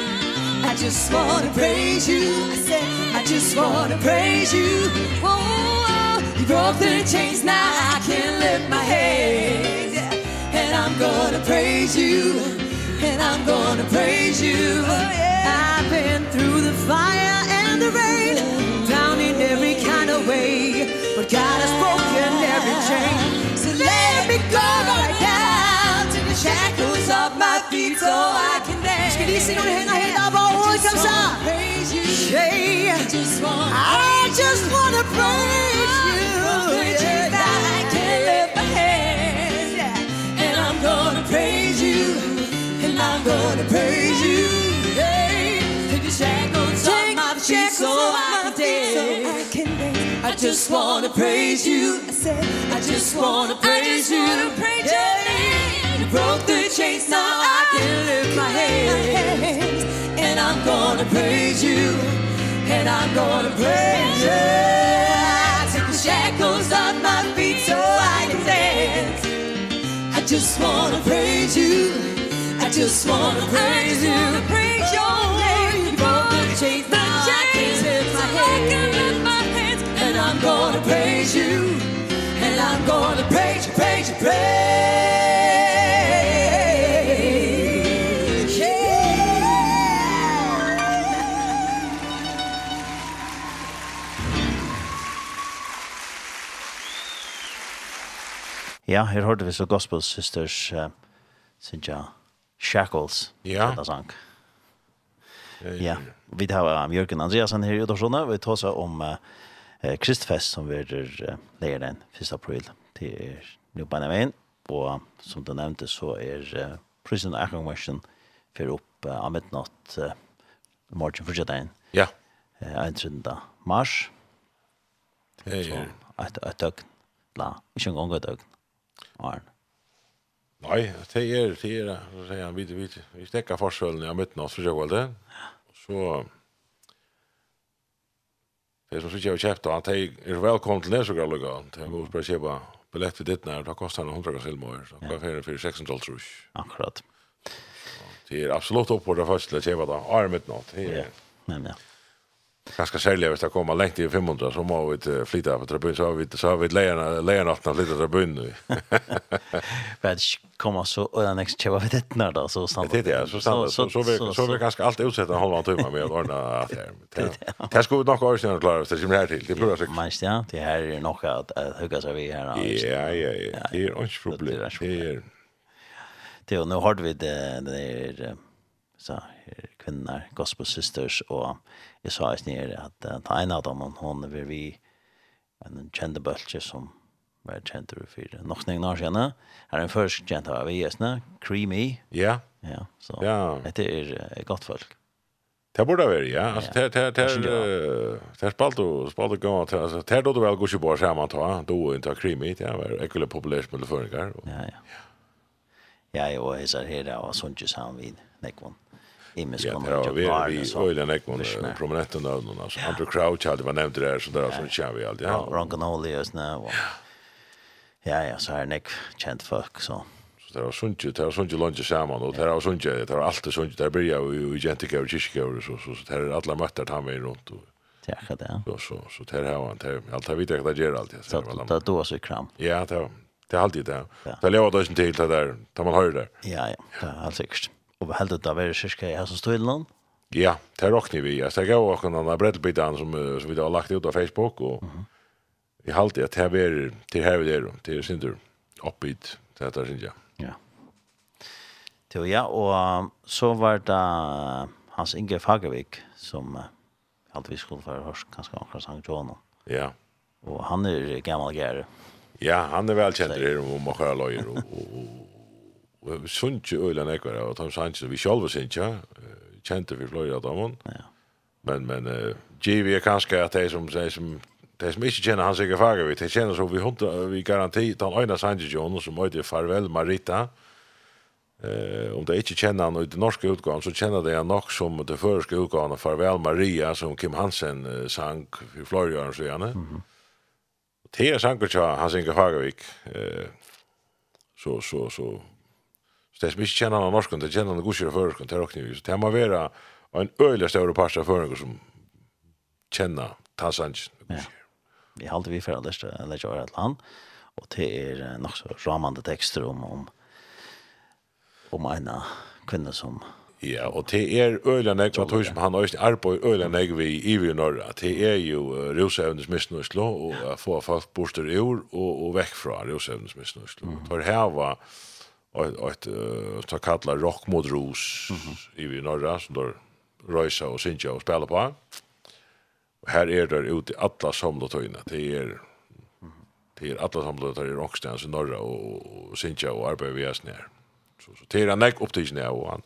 I just wanna praise you. I said I just wanna praise you. Oh, You broke the chains. Now I can lift my hands yeah. And I'm gonna praise you. And I'm gonna praise you. Oh, yeah. I've been through the fire and the rain. Down in every kind of way. But God has broken the chain So let me go right down To the shackles of my feet So I can dance. Se Praise you I just wanna praise you. I just wanna praise you. I just want to praise you. I said I just want to praise you. I just want to praise your name You broke the chains now I can lift my hands. And I'm gonna praise you. And I'm gonna praise you. I took the shackles off my feet so I can dance. I just want to praise you. I just want to praise you. Ja, her hørte vi så Gospel Sisters uh, Sinja Shackles. Ja. dette sang. Ja, vi tar um, Jørgen Andreasen her i Udorsjona. Vi tar oss om uh, Kristfest som vi er uh, leger den 1. april til nu på den og som du nevnte så er uh, Prison og akkongversen for opp uh, av midnatt uh, morgen for kjøttdein. Ja. Uh, 31. mars. Hei, hei. Et, et døgn. La, ikke en gang et døgn. Arne. Nei, det er, det er, så sier han, vi, vi, vi stekker forskjellen av midnatt for kjøttdein. Så, Det som sikkert har kjøpt, han er velkommen til Nesøkrallega. Det er mye å kjøpe billett vid ditt när då kostar den 100 kronor mer så kan för för 600 dollar tror jag. Akkurat. Det är absolut upp på det första det var då något. Ja. Men ja ganska særlig hvis det kommer längt i 500, så må vi flytta på tribun. Så har vi, så har vi lejarna lejarna att flytta tribunen. Vi hadde ikke komma så øyne ikke kjøpe ved det när då så stannar. Det är det, så stannar Så, så, så, så, vi ganska allt utsätta en halv timme med å ordne at det ska Det skulle nok også gjerne klare hvis det kommer her til, det blir så. Men ja, det her er nok att hugga seg vi här. Ja, ja, ja, det är inte problem. Det er Det och nu har vi det, det er, så, kvinnor, gospel sisters, och jag sa just nere att ta en av dem hon är vi en kända bultje som var känd ur för nog snäng när sedan är en först känd av vi just nu creamy ja ja så ja. det är gott folk Det borde vara ja. Alltså det det det det spalt och spalt och gått alltså det då väl går ju bara så man tar då inte creamy det är ekle populärt med förringar. Ja ja. Ja, och är så här där och sånt ju samvin. Nekvon. Imes ja, kommer till vi Ja, vi är äck mot prominenten någon Alltså, Andrew Crouch hade man nämnt det där, så där som kör vi alltid. Ja, Ron Canoli och sådär. Ja, ja, så här näck känt folk så. Så det var sunt, det var sunt lunch samman och det var sunt, det var alltid sunt. Där börjar vi i Gentica och Kiskor så så så där alla möttar han med runt och Tjaka det. Så så så där har han det allt har vi det där alltid så det då så kram. Ja, det det alltid det. Det lever då inte till det där, tar man höra det. Ja, ja, det är helt säkert og vi heldet av er kyrkja i Hesson Støyland. Ja, det råkner vi. Jeg gav åkken denne breddbiten som, som vi har lagt ut av Facebook, og mm -hmm. jeg halte at det er til her vi er, til Sindur, oppbyt, det heter Sindur. Ja. Det ja, og så var det Hans Inge Fagervik, som halte vi skulle være hørs, kanskje akkurat Sankt Johan. Ja. Og han er gammel gære. Ja, han er velkjent det om å kjøre løyer, og, og, og sunnje øyla nekvar av Tom Sanchez, vi sjálf sunnje, kjente vi fløyra av dem, ja. men, men, uh, GV er kanskje at de som, säger som, de som ikke kjenner hans ikke fager, de kjenner så vi hundra, vi garanti, den øyna Sanchez Jones, som øyde farvel Marita, Eh, om det ikke kjenner han ut den norska utgaven, så kjenner det han nok som det förska utgaven av Farvel Maria, som Kim Hansen uh, sang i Florian, så gjerne. Mm -hmm. Det er sanger til Hans Inge Fagervik. Eh, så, så, så Så det som ikke kjenner han norsken, det kjenner han godkjører førerskund, til råkning. Så det må være en øyelig større parst av førerskund som kjenner Tassanj. Ja. Vi har alltid vi fyrir lest å lese over et land, og det er nok så ramande tekster om, om, om en kvinne som Ja, og det er øyelig nek, man tror som han også arbeid nek vi i Ivi Norra, det er jo uh, rusevnes misnøyslo, og uh, få folk bostur ur og, og vekk fra rusevnes misnøyslo. Mm. Det er heva, -hmm och ett så kallar rock mot ros i vi norra som då rösa och synja och spela på. Och här är det ute alla samlotøyna. Det är det är alla samlotøyna i Rockstens i norra och synja och arbetar vi oss ner. Så så det är en näck upptidsnä och han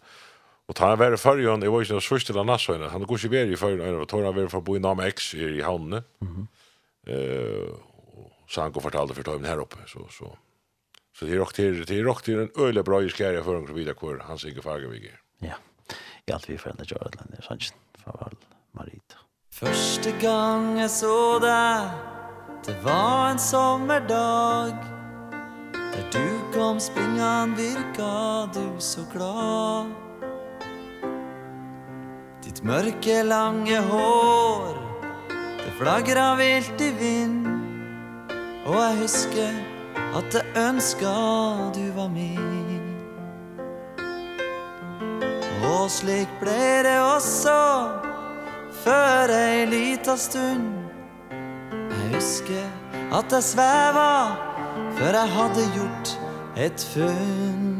Och tar han vare förrjön, det var ju inte svårt till annars så Han går sig i förrjön, och tar han vare för att bo i Nam X i hamnen. Mm Eh uh, så han går fortalte för att ta här uppe. Så, så. Så det är rock till det är rock till en öle bra iskärja för så vidare kvar han synger Fagervig. Ja. Jag allt vi förändrar Jordan är sant. Farväl Marita. Första gången så såg Det var en sommerdag När du kom springan virka du så glad Ditt mørke lange hår Det flagrar vilt i vind Og jeg husker At jeg ønsker du var min. Og slik ble det også Før ei lita stund. Jeg husker at jeg sveva Før jeg hadde gjort et funn.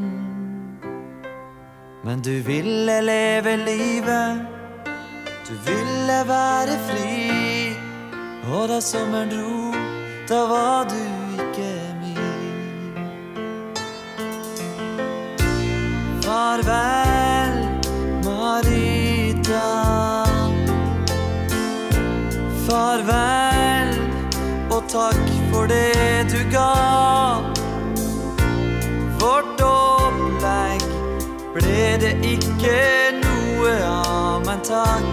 Men du ville leve livet Du ville være fri. Og da sommeren dro Da var du farvel, Marita. Farvel, och tack för det du gav Vårt opplegg ble det ikke noe av Men takk,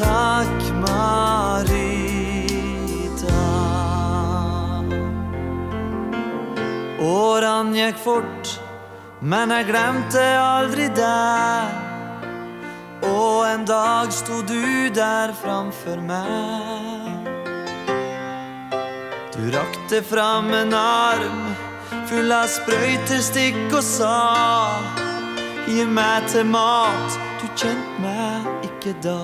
takk Marita. Åran gikk fort Men jeg glemte aldri deg Og en dag stod du der framfor meg. Du rakte fram en arm Full av sprøyter, stikk og sa Gi meg til mat Du kjent meg ikke da.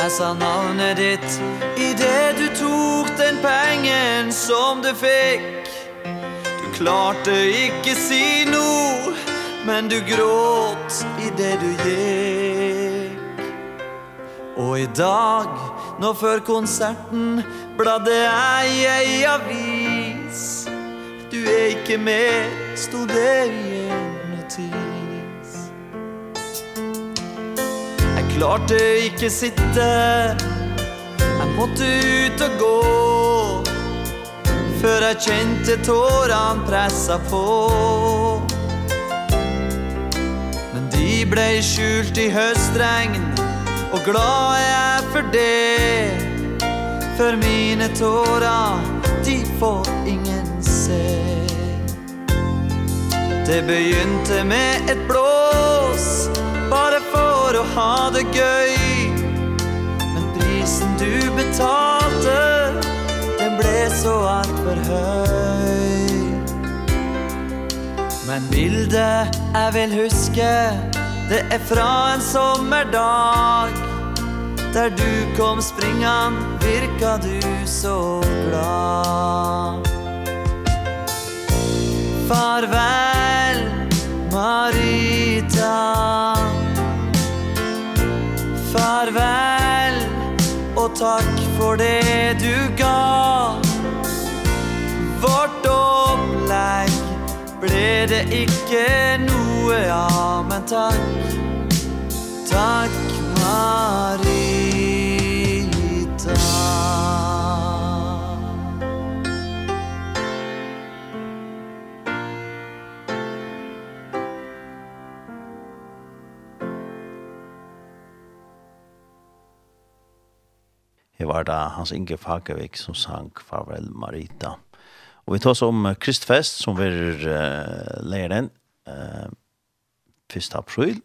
Jeg sa navnet ditt I det du tok den pengen som du fikk klarte det ikke si no Men du gråt i det du gikk. Og i dag, nå før konserten Bladde jeg ei avis. Du er ikke med, stod det i en notis. Jeg klarte ikke sitte Jeg måtte ut og gå för jag kände tåran pressa på. Men de blei skjult i høstregn Och glad är jag för det. För mine tårar De får ingen se. Det begynte med ett blås Bare for å ha det gøy. Men prisen du betalte ble så alt for høy Men bildet jeg vil huske Det er fra en sommerdag Der du kom springan Virka du så glad. Farvel Marita. Farvel Og takk for det du ga. Vårt opplegg ble det ikke noe av Men takk, takk Marita Det var da Hans Inge Fagervik som sang Farvel Marita. Og vi tar oss om Kristfest som vi uh, leier uh, 1. april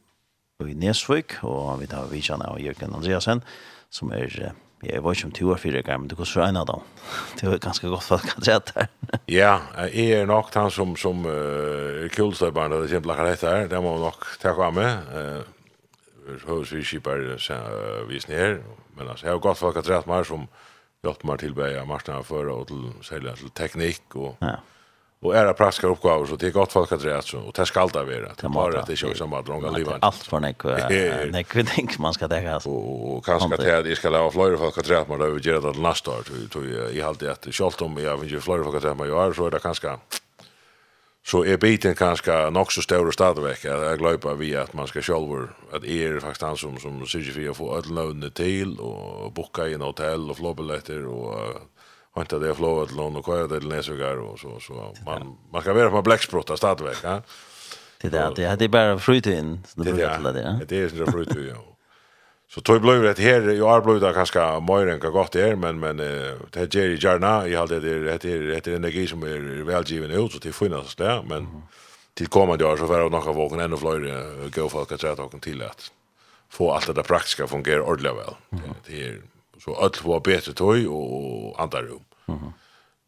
i Nesvik, og vi tar vidtjene av Jørgen Andreasen, som er, jeg var ikke om 20 år fire ganger, men det går så en av dem. Det var ganske godt for at kan se det her. Ja, jeg er nok han som, som uh, kulstøybarn, det er kjempe lakker rett her, det må nok ta av med. Uh, Høres vi skipper uh, visning her, men alltså jag har gått folk att rätt mer som hjälpt mig till bäja marknaden för och till sälja till teknik och ja. och era praskar uppgifter så det är gott folk att rätt så och det ska alltid vara det bara att det kör som bara drånga livet allt för nek nek vi man ska det alltså och kanske att jag ska lära fler folk att rätt mer över det nästa år tror jag i allt det. Att självt om jag vill ju fler folk att rätt mer så är det kanske Så är biten kanske nog så stor stadväck. Jag glöper vi att man ska själv att är faktiskt han som som sig för att få all lön till och boka in hotell och flåbilletter och inte det flåat lån och köra till Näsugar och så så man man ska vara på Blacksprota stadväck, ja. Det er det hade bara frutun. Det där det. Det är ju frutun, ja. Så tog blev det här i år blev det kanske mer än gott det är men men det här Jerry Jarna i allt det det är det är energi som är välgiven ut så det finns där men till kommande år så får det några vågen ännu fler gå folk att sätta och till att få allt det där praktiska fungera ordentligt väl. Det är så allt får bättre tog och andra rum. Mhm.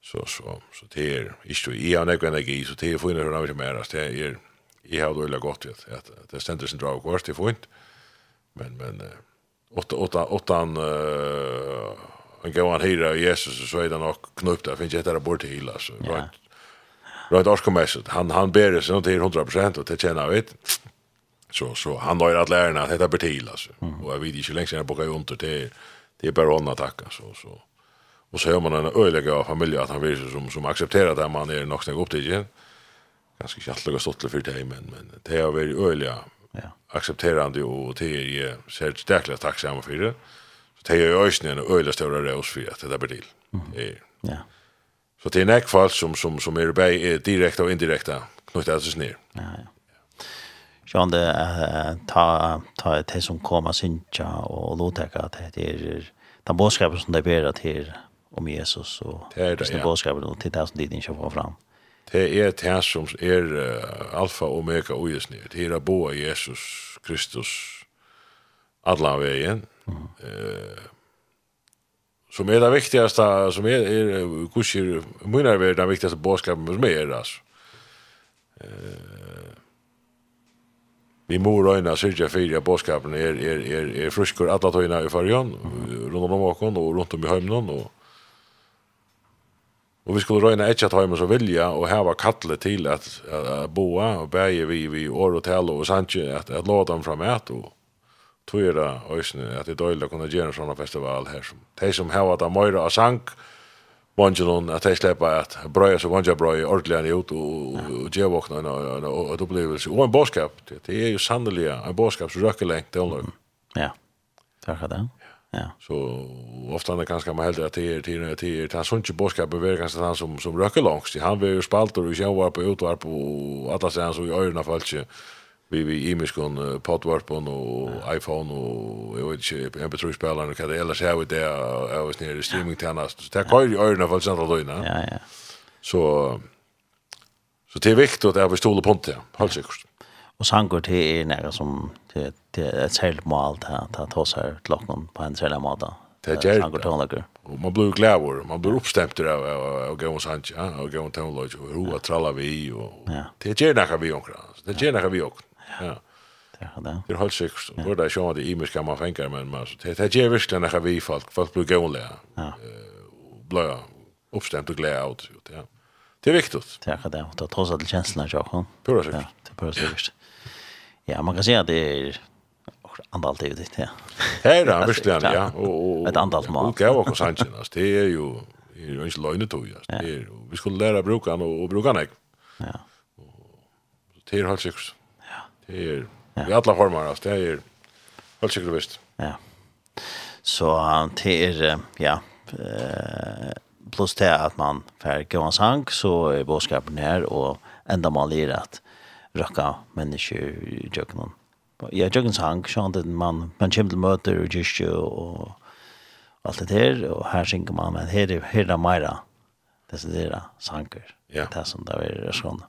Så så så det är inte i en energi så det är inte hur mycket mer det är i har då gott vet att det ständer sin drag kvar det får inte. Men men åtta åtta åtta en en gå an hyra Jesus så är det nog knäppt där finns det där bort till hela så right. Right Oscar Han han ber det så inte 100% och det känner jag vet Så så han har ju att lära att detta blir till alltså. Mm. Och jag vet inte hur länge sedan jag bakade under det det är bara att tacka så så. Och så hör man en öliga familj att han vill som som accepterar det man är nog snägg upp till igen. Ganska kjallt och för det men men det har varit öliga Ja. Accepterande och det är ju särskilt starkt tacksamma för det. Så det är ju ösnen en öliga stora rås för att det där blir till. Mm. Ja. Så det är näck fall som som som är bäj är direkta och indirekta knutet alltså ner. Ja ja. Sjön det ta ta det som kommer synja och låta att det är den boskapen som det ber att här om Jesus och det är det boskapen och till det som det inte får fram. Det er det som er alfa og omega og jesni. Det er boa Jesus Kristus alla vegen. Mm. Eh, som er det viktigaste, som er, er kurser, munnar er det viktigaste bådskapen som er, altså. Eh, vi må røyna syrja fyrir at bådskapen er, er, er, er fruskur alla tøyna i fargen, rundt om åkon og rundt om i høymnon, og Och vi skulle röna ett att ha så vilja och här var kattle till att, att, at boa och bäge vi vi år og tale og sanje att att låta dem fram att och tvära ösnen att det dåliga kunna en sånn festival här som de som heva da møyra och sank Vangelon att det släppa att bröja så vanja bröja ordentligt ut och og, vakna en en upplevelse och en boskap det är ju sannelig en boskap så röker längt det Ja. Tack för det. Ja. Så ofta när kanske man hellre att det är till till till han sånt ju boskap över kanske han som som röker långs. Han vill ju spalta och själva på utvar på alla sen så i öarna fallet vi vi imiskon potvarpon och iPhone och jag vet inte MP3 spelaren kan det eller så här det jag var nere streaming tjänst. Så det kör ju öarna fallet sen då innan. Ja ja. Så så det är viktigt att vi stolar på det. Helt säkert. Og sangår til er nära som til, til et særligt mål til at ta oss her til åkken på en særlig måte. Det är sangår tonlager. Og man blir glad man blir uppstämd av och och går hos han ja och går till lodge och roa tralla vi och det är nära vi också. Det är nära vi också. Ja. Det är helt sjukt. Och det er ju att det är mycket man fengar, men men det är virkelig nära vi folk folk blir glada. Ja. Blöja uppstämt och glad ut. Ja. Det är viktigt. Det är det. Det tar sig till känslan jag kan. Pura säkert. Ja, det er pura säkert. Ja, man kan säga att det är andalt det det ja. Här är verkligen ja och ett andal mat. Och jag var konsantinas. Det är ju det är ju inte löjne då ju. Det är vi skulle lära bruka och och bruka nej. Ja. Så det är halt sig. Ja. Det är vi alla formar alltså det är halt sig visst. Ja. Så det är ja eh plus det att man får gå en sank så är boskapen här och ändamålet är att röka människor i jöknen. Ja, jöknens sang, så han man, man, kommer till möter och gyrsjö och allt det der, Och här synger man, men här är, här är det mera der sanger, Ja. Det som det är skånda.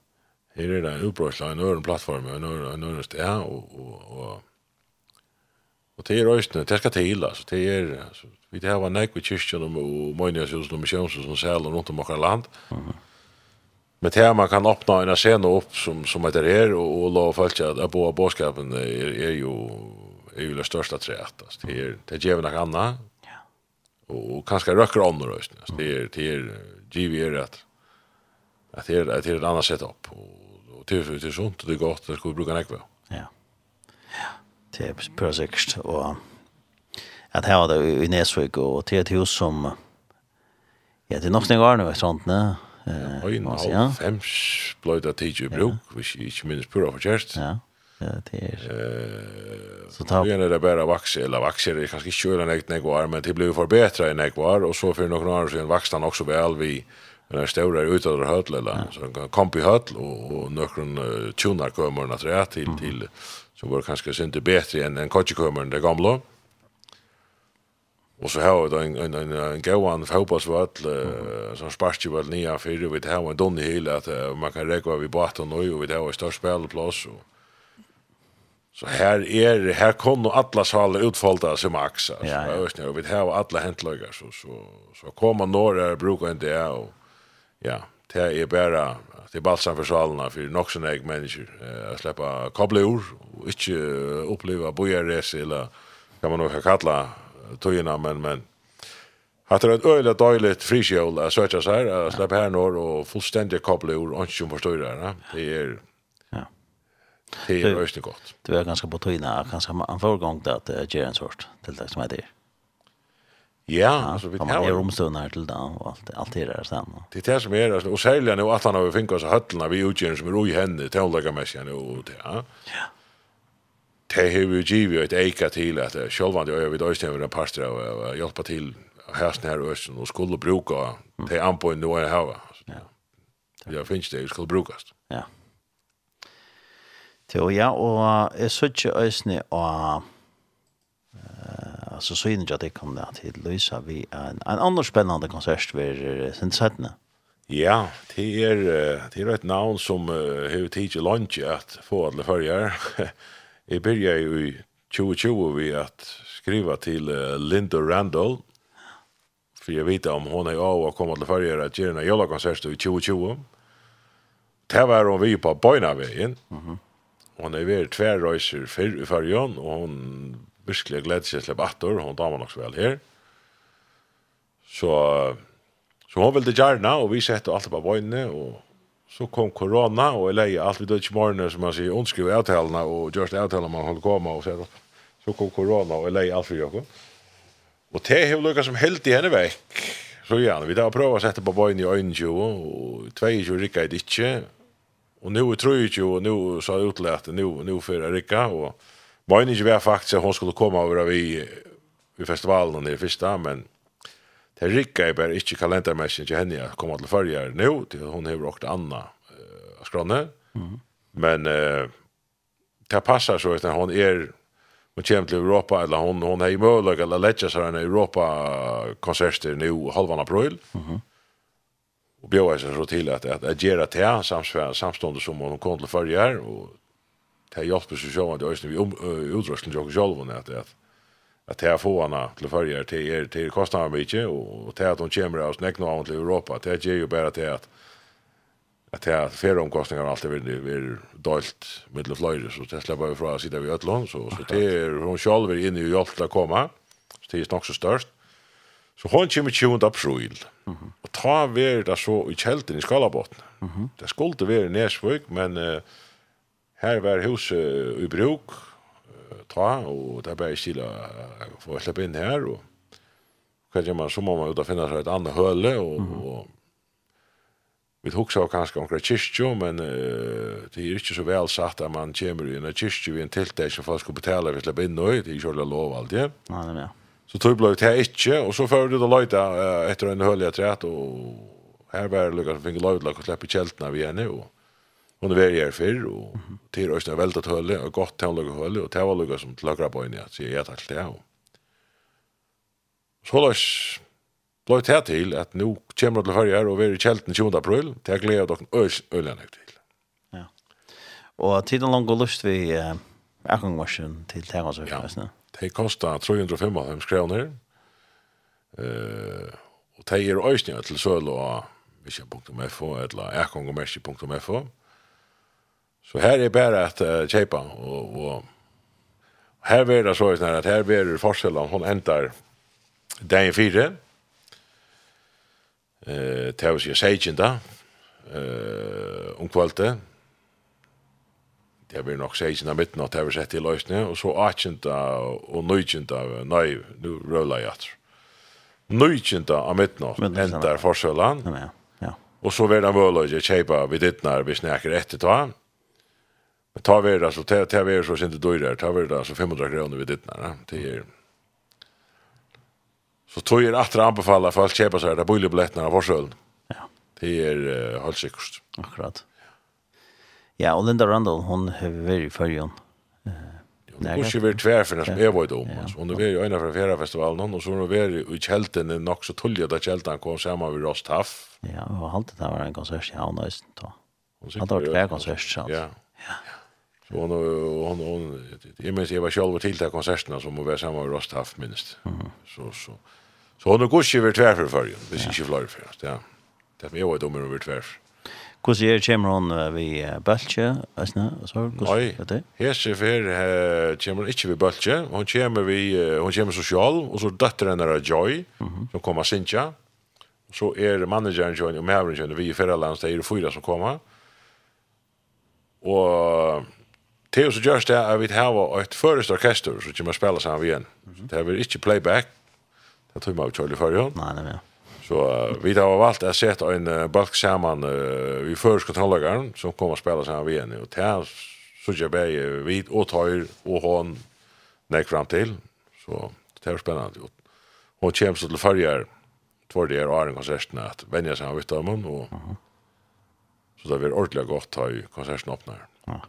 Här är det en uppbrottsla, en öron plattform, en öron, en öron, ja, och, och, och Och det är röstna, det ska till alltså. Det är alltså vi det har var näck vid kyrkan och och många hus och missions och sånt om vårt land. Mhm. Men det man kan öppna en scen upp som som etter er och og låta folk att bo av boskapen är er, ju er ju det största treet. alltså. Det är det ger något annat. Ja. Och kanske röcker om då. Det är det är GV er att at det är at det är ett annat opp. och och det, er, det är sunt og det er godt, det skulle bruka näkva. Ja. Ja. Det är perfekt och att var det i Näsvik och till et hus som Ja, det är nog snägare Arne, sånt, nej. Eh, ein av fem blöd tid i bruk, hvis jeg ikke minnes pura förtjänst. Ja. Ja, det er. Eh, så tar er det bare vaxer eller vaxer det kanskje ikke kör något när var, men det blir förbättra i när var, og så for noen år siden sedan han også vel vi den større utåt høtl, eller så han en kompi höll og, och några tunar kommer natt rett til, til, som var kanskje inte bättre än en coachkommer det gamla. Och så har vi en en en en gåvan för hoppas vi att som sparkar väl nya för vi har en donny hela att man kan räkna vi bort och nu och vi har störst spelplats och Så här är här kommer alla salar utfallta som axar. Ja, ja. Jag vet inte, vi har alla häntlagar så så så kommer några brukar inte det och ja, det är bara det är balsam för salarna för nog såna egna människor att släppa kablar och inte uppleva bojarresa eller kan man nog kalla tøyna, men, men Att det är ett öjligt dåligt frikjol att söka så här, att släppa här norr och fullständigt koppla ur åndsjum förstår det Det är det är öjligt gott. Det var ganska på tøyna, kanskje en förgång att det är en sort till det som är det. Ja, alltså vi tar ju rumstöna till då och allt allt det där sen. Det är det som är och sälja nu att han har fingrar så höllna vi utgör som är oj henne till olika mässan och det. Ja det har vi givet et eika til at sjølvande øyne vid Øystein vil parster og hjelpe til hæsten her Øystein og skulle bruka det anpoen nå er hava. Ja. Ja, finnes det, skulle brukast. Ja. Jo, ja, og jeg så ikke øsne og alltså så in jag det kom da til Lysa vi en en annen spennende konsert ved sen sättna. Ja, det är det er et navn som uh, har tid til lunch at få alle förjar. Jeg började jo i 2020 vi att skriva til uh, Linda Randall. for jeg vet om hon er av å komme til förra att gjøre en jollakonsert i 2020. Det var hun vi på Bojnavägen. Mm -hmm. Hon är väl tvärröjser før i förrjön og hun virkelig glädde sig till atter. Hun damer nok så vel her. Så, så hon ville gjerne, og vi sette alt på Bojnavägen og Så kom corona och eller allt vi då i morgon som man säger ondskriv avtalna och just avtalna man håller komma och så så kom corona och eller allt för jag. Och det har luckat som helt i henne veck. Så ja, vi då prova sätta på bojen i ögonen och två ju rycka det inte. Och nu tror jag ju och nu så har utlärt nu nu för rika och Mine var faktiskt hon skulle komma över vi vi festivalen där första men Det rikka är bara inte kalendermässigt till henne jag kommer till förra nu till hon har åkt Anna uh, skranne. Mm. Men uh, det passar så att hon är Men kommer til Europa, eller hon, hon har i möjlighet eller lättja sig en Europa-konserter nu halvan april. Mm -hmm. Och bjöd sig så at, att, att det till samsvär, samståndet som hun kom till förra og det hjälper sig själv att jag är utrusten till oss själv att, att at det er få henne till följer til, er til kostnader kostnaden mycket og til at hun kommer av snäckna av til Europa. Det gjør jo bare til at at det er är omkostninger alltid vill vi dolt mittla fløyre, så det slipper vi fra å sitte ved Ötlund så, så det er hun selv er inne i hjelp til å komme, så det er nok så størst. så hon kommer 20 april og ta ver det så i kjelten i Skalabotten mm -hmm. det skulle være i Näsvik men uh, her var huset i bruk ta, og det er bare kila for å slippe inn her, og kanskje man, så må man ut og finne seg et annet høle, og, mm -hmm. og vi tok husker kanskje omkring kyrkjo, men uh, det er ikke så vel sagt at man kommer i en kyrkjo i en tiltak som folk skal betale for å slippe inn i, det er ikke lov alltid. Nei, det er det. Så tog ble det ikke, og så fører du da løyta uh, etter en høle etter et, og her var det lukket som finner løyta, og slipper kjeltene vi henne, og hon var her før, og til Øystein veldet høle, og godt til å lage høle, og til å lage som til på grabbe inn i at jeg takk til det. Så løs ble det til at nå kommer det til høyre og vi er i kjelten 20. april, til jeg gleder dere øyne til. Ja. Og tiden lang og lyst vi akkongvarsen til Tegvansøkene. Ja, det kostet 355 kroner, og det er øyne til søl og vision.fo eller akkongmersi.fo. Så här är bara att uh, köpa och, och här är det så här att här är det forskjell om hon ändar dagen fyra eh tar sig sejen då eh om kvalte det blir nok sejen av midten, midnatt har vi sett i løsene, og så achenta och nöjenta nej nu rullar jag nöjenta av midnatt ändar forskjellen, ja ja Og så vil han väl att köpa vid det när vi snackar ett tag Men ta vi det, alltså ta ta vi det så sent då där. Ta vi det alltså 500 kroner vid ditt när. Det er. Så tog er att anbefalla för att köpa så här där bullebiljetterna var sjön. Ja. Det er uh, helt sikkert. Akkurat. Ja, og Linda Randall hon har vært i hon. Eh Hon ikke vært tvär för det som jeg var i dom. Hun var vært i från fra festivalen og så har hun vært i kjelten nok så tullig at kjelten kom sammen vid Rost Haff. Ja, og alltid det var en konsert i Havnøysen då. Hon var tvär konsert. Ja. Ja. Och hon hon hon jag minns jag var själv till till konserterna som var samma rost haft minst. Så så så hon går ju över tvär för ju. Det är inte flyr för ja. Det är ju då mer över tvär. Hur ser Cameron vi Bölche, alltså så hur det? Här ser för Cameron inte vi Bölche, hon kommer vi hon kommer social och så dottern är Joy som kommer Sinja. Så är managern Joy och Maverick och vi i förra det är fyra som kommer. Och Det er så gjørs det at vi har et først orkester som kommer spela sammen igjen. Det er ikke playback. Det tror jeg vi kjører for jo. Nei, nei, ja. Så uh, vi har valgt å sette en uh, balk sammen uh, vi først kontrollageren som kommer og spela sammen igjen. Og det er så gjør jeg vi og tøyer og hånd nek fram til. Så det er spennende. Og Hun kommer så til førjer två det är Aron konserten at vänja seg av uttamen och så det blir ordentlig godt att ha konserten öppnar. Ja.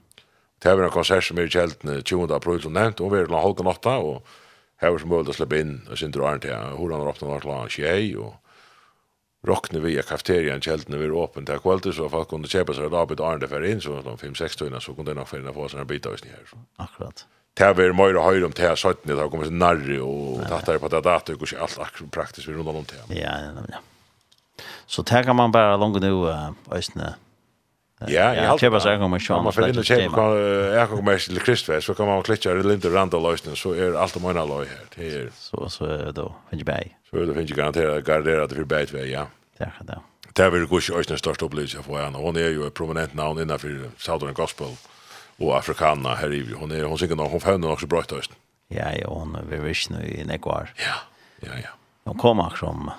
Det er en konsert som er i kjelten 20. april som nevnt, og vi er til halka natta, og her var som mulig å slippe inn, og sin drar til horan og åpne var til tjei, og rockne vi i kafeterian kjelten, vi er åpen til kveldet, så folk kunne kjepa seg et arbeid arne for inn, så de 5-6 tøyna, så kunne de nok finne få sånne bitar hvis ni her. Akkurat. Det var mer og høyre om det her 17, det har kommet så nærri, og tatt der på det dator, og ikke alt akkurat praktisk vi rundt om det. Ja, ja, ja. Så det kan man bare langt nå, øyne, Ja, ja. Jag bara säger om man kör. Man får inte köpa jag kommer till Kristfest, så kan man klicka i lite randa lösningen så är allt om mina löj här. Det är så så då finns ju bäj. Så då finns ju garanterat garderat för bäj väl, ja. Ja, då. Det Det är väl gott ju ösna största upplevelse för henne. Hon är ju ett prominent namn innan Southern Gospel och afrikana här i hon är hon synger hon får också bra i Ja, ja, hon är väl visst nu i Nekvar. Ja. Ja, ja. Hon kommer som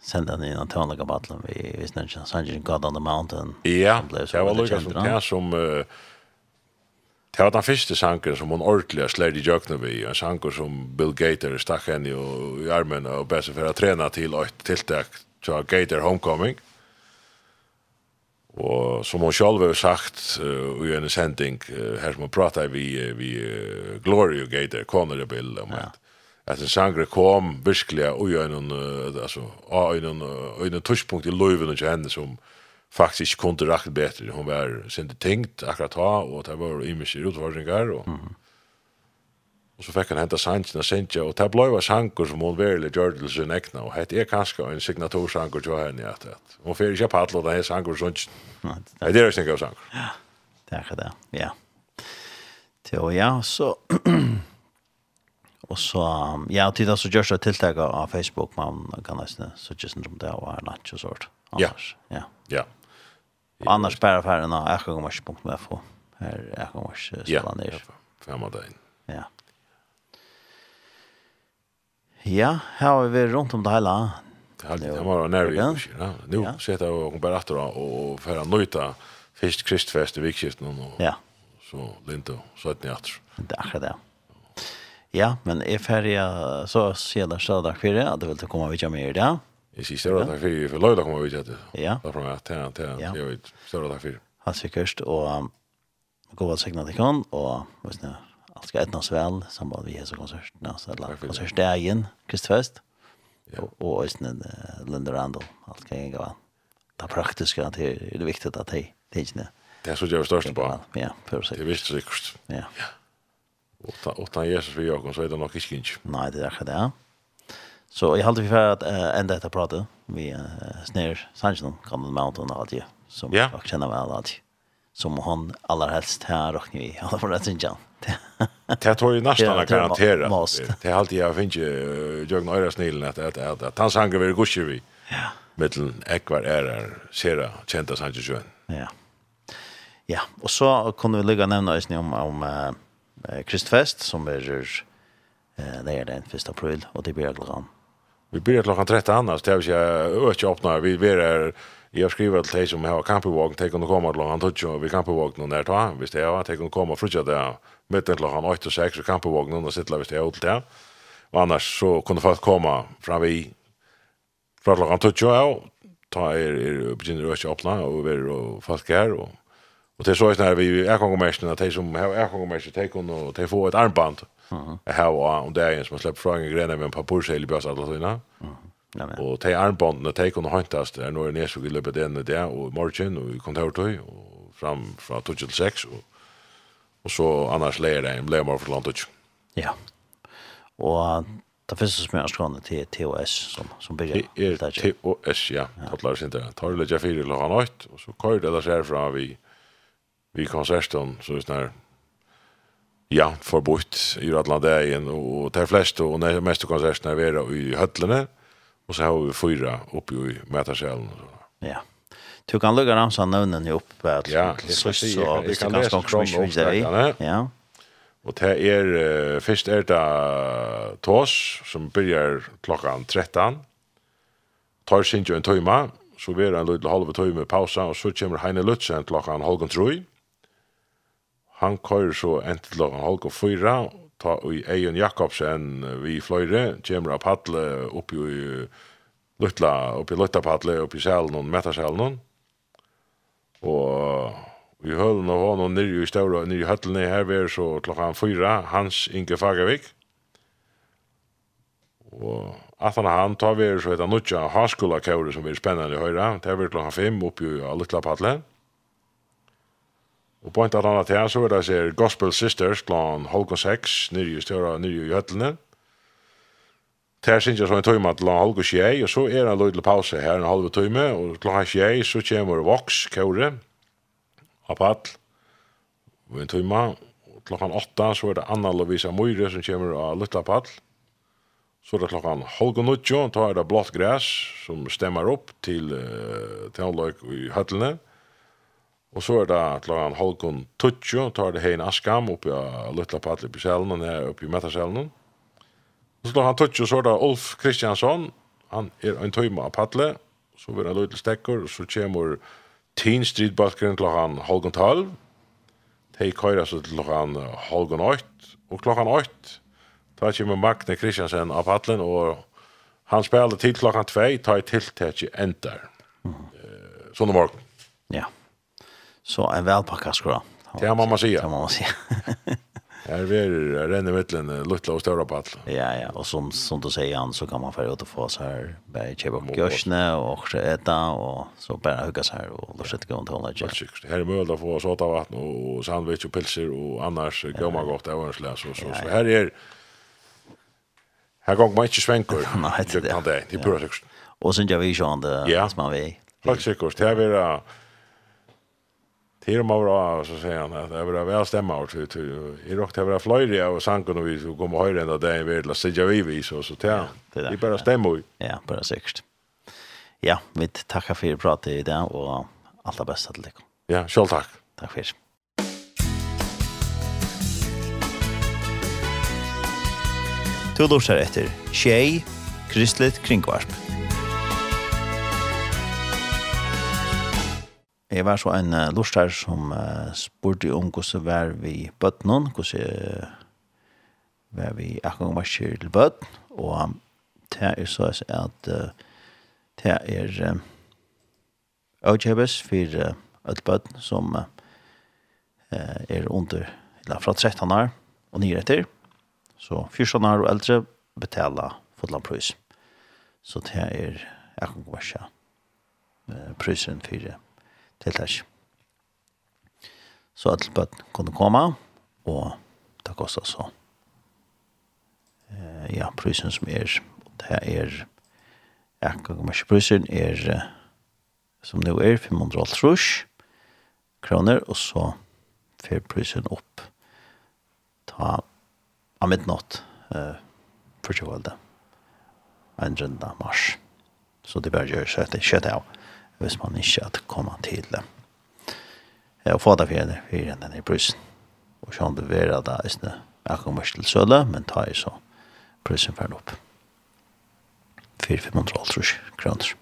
sända den innan tönliga battlen vi vi snäckte Sanjin God on the Mountain. Ja, det var lukka som det som uh, Det var den første sangen som hun ordentlig har slett i jøkene vi, en sanger som Bill Gator stakk henne i i armen og bedre for å trene til et tiltak til Gator Homecoming. Og som hon selv har sagt uh, i en sending, uh, her som hon pratar vi, vi uh, Glory og Gator, Conor og Bill, om um, ja at en sangre kom virkelig og i en gör någon alltså en en en touchpunkt i löven och henne som faktisk ikke kunne rakt bedre. Hun var synte tänkt akkurat ha og det var image utfordringar og, mm. och så fikk han hämta sangen og sentja og det ble jo sanger som hun virkelig gjør til sin äkna og det er kanskje en signatursankor til henne at, att, att hon får inte paddla det här sankor sånt det är det jag tänker av sanger. Ja det är det ja. Ja, ja, så Och så ja, titta så görs det tilltag av Facebook man kan nästan så just som det var natt och sånt. Ja. Ja. Ja. Annars bara för en jag kommer mest punkt med få. Här jag kommer mest ställa ner. av in. Ja. Ja, här har vi runt om det hela. Det var nära i ja. Nu sitter jag och bara att och för att njuta fisk kristfest i vikskiften och så lint och så att ni åter. Det är det. Ja, men är färdig så själa själa kvar det vill det komma vidare med det. Jag ser stora tack för för lördag kommer vi vidare. Ja. Då från att ta ta jag vet stora tack för. sikkert, og och gå och signa till kan och vad snä allt ska etnas väl samband vi har så konserterna så det. konsertdagen Kristfest. og hvis Och och snä alt skal kan gå. Det er praktisk, det är viktigt at det det inte. Det är så jag störst på. Ja, perfekt. Det visst säkert. Ja. Ja. Utan Jesus vi jag så är det nog inte kinch. Nej, det är det. Så jag håller vi för att uh, ända detta prata vi uh, snär Sanjnon kan mountain alt det, som yeah. jag känner väl allt. Som han allra helst här och ni alla för att synja. Det tror ju nästan att garantera. Det är alltid jag finns ju jag några snillen att att att, att han sanger vill gusche vi. Ja. Mitteln ekvar är där sera kända Sanjnon. Ja. Ja, och så kunde vi lägga nämna om om uh, Kristfest som er eh det är den 1 april og det blir klokken. Vi börjar klockan 13 annars det vill jag öka öppna vi vi är jag skriver till dig som har campingvagn ta kan komma klockan 12 vi campingvagnen när ta visst det ja ta kan komma fruja där mitten klockan 8 och 6 campingvagnen och sitta visst det åt där. Och annars så kunde folk komma fram vi från klockan 12 ja ta er er begynner å öppna og vi er folk her og Och det är så när vi är kongomärsarna, de som är kongomärsar, de kan och de får ett armband. Här och om det är en som har släppt från en gren med en par pursel i börs alla sina. Och de armbanden, de kan hantas, är några näsor i löpet ännu där och morgen, og i kontortøy og fram fra 2 till 6 och, och så annars leier det en blömar for landet. Ja. Och Det finns så smör skåne til TOS som som bygger det er TOS ja. Talar sig inte. Tar det lägga fyra långt og så kører det där ser fra från vi vi konserten, så det er ja, forbudt i alle dagen, og de fleste og de meste konsertene er i høtlene, og så har vi fyra oppe i metarsjelen. Ja. Du kan lukka ramsa nøvnen i oppe at ja, slutt, så hvis det ganske konkret vi ser i. Ja. Og det er, uh, først er det tås, som byrjar klokkan 13, tar sin jo en tøyma, så vi er en liten halve tøyma pausa, og så kommer Heine Lutzen klokkan halvgen trøy, Han kører så en til klokken halv og fyra, ta i Eion Jakobsen vi fløyre, kommer av paddle oppi i Lutla, oppi Lutla paddle, oppi sjælen og metasjælen. Og vi høyde nå hånden nyrje i støvra, nyrje høttelen her vi er så klokken fyra, Hans Inge Fagervik. Og at han han tar vi så heter Nutja Haskola-kaure som blir spennende i høyre, det er vi klokka fem oppi i Lutla padle. Og Og på en eller annen tid så er det ser Gospel Sisters klan seks 6 i større nyrje i høtlene. Der synes jeg så en tøyme til Holko 6 og så er det en løydelig pause her en halve tøyme og klan tjei så kommer Vox Kåre Apatl og en tøyme, og klokkan åtta så er det Anna Lovisa Møyre som kommer av Lutla Apatl Så er det klokkan og Nuttjo og er det blått græs som stemmer opp til uh, til i høtlene Og så er det til han Holkon Tutsjo, tar det hein Askam oppi av Lutla Patli på selen, og nede oppi i metaselen. Og så tar han Tutsjo, så er det Ulf Kristiansson, han er en tøyma av Patli, så vil det løy til stekker, og så kommer Teen Street Balkeren til han Holkon 12, de køyra så til han Holkon 8, og klokkan 8, da kommer Magne Kristiansen av Patlen, og han spiller til klokkan 2, tar i tiltak i enter, Mm. Sånn morgen. Ja. Yeah. Så en välpacka skra. Det har man säga. Det må man säga. Här är renne mittlen lutla och stora pall. Ja ja, och som som du säger han så kan man få ut och få så här bär chip och görsne och så äta och så bara hugga så här och då sätter gå och hålla det. Här är möjligt att få såta vatten och sandwich och pilser och annars går man gott även så så så här är Här går man inte svänkor. Nej, det är det. Det är bra. Och sen jag vi ju ändå som man vi. mycket. det är Här om var så säger han att det var väl stämma och till i rock det var flöjliga och sanken och vi så kommer höra ända där i vedla sig vi vi så så ja, det där. Vi bara stämmer. Ja, bara säkert. Ja, vi tackar för att prata i det och allt det bästa till dig. Ja, själv tack. Tack för det. Du lursar etter Tjei, Kristelig Kringvarp. Jeg var så en uh, lortar som uh, spurte om hvordan var vi bøtt noen, hvordan uh, var vi akkurat var kjør til bøtt, og det er så at uh, det er uh, avkjøpes for uh, et bøtt som uh, er under, eller fra 13 år og nye etter, så 14 år og eldre betaler fotlandprøys. Så det er akkurat var ikke uh, prøysen for tiltak. Så at bøtten kunne komme, og det kostet så eh, ja, prysen som er, det her er, ja, prysen er, som nå er 500 kroner, og så fer prysen opp ta av midnatt eh, for ikke valgte, en runda mars. Så det bare gjør seg etter kjøttet av hvis man ikke at komme til det. Og få det fjerne, fjerne den denne prisen. Og så det være da, hvis det er kommer til søle, men ta i så prisen fjerne opp. 4-500 kroner.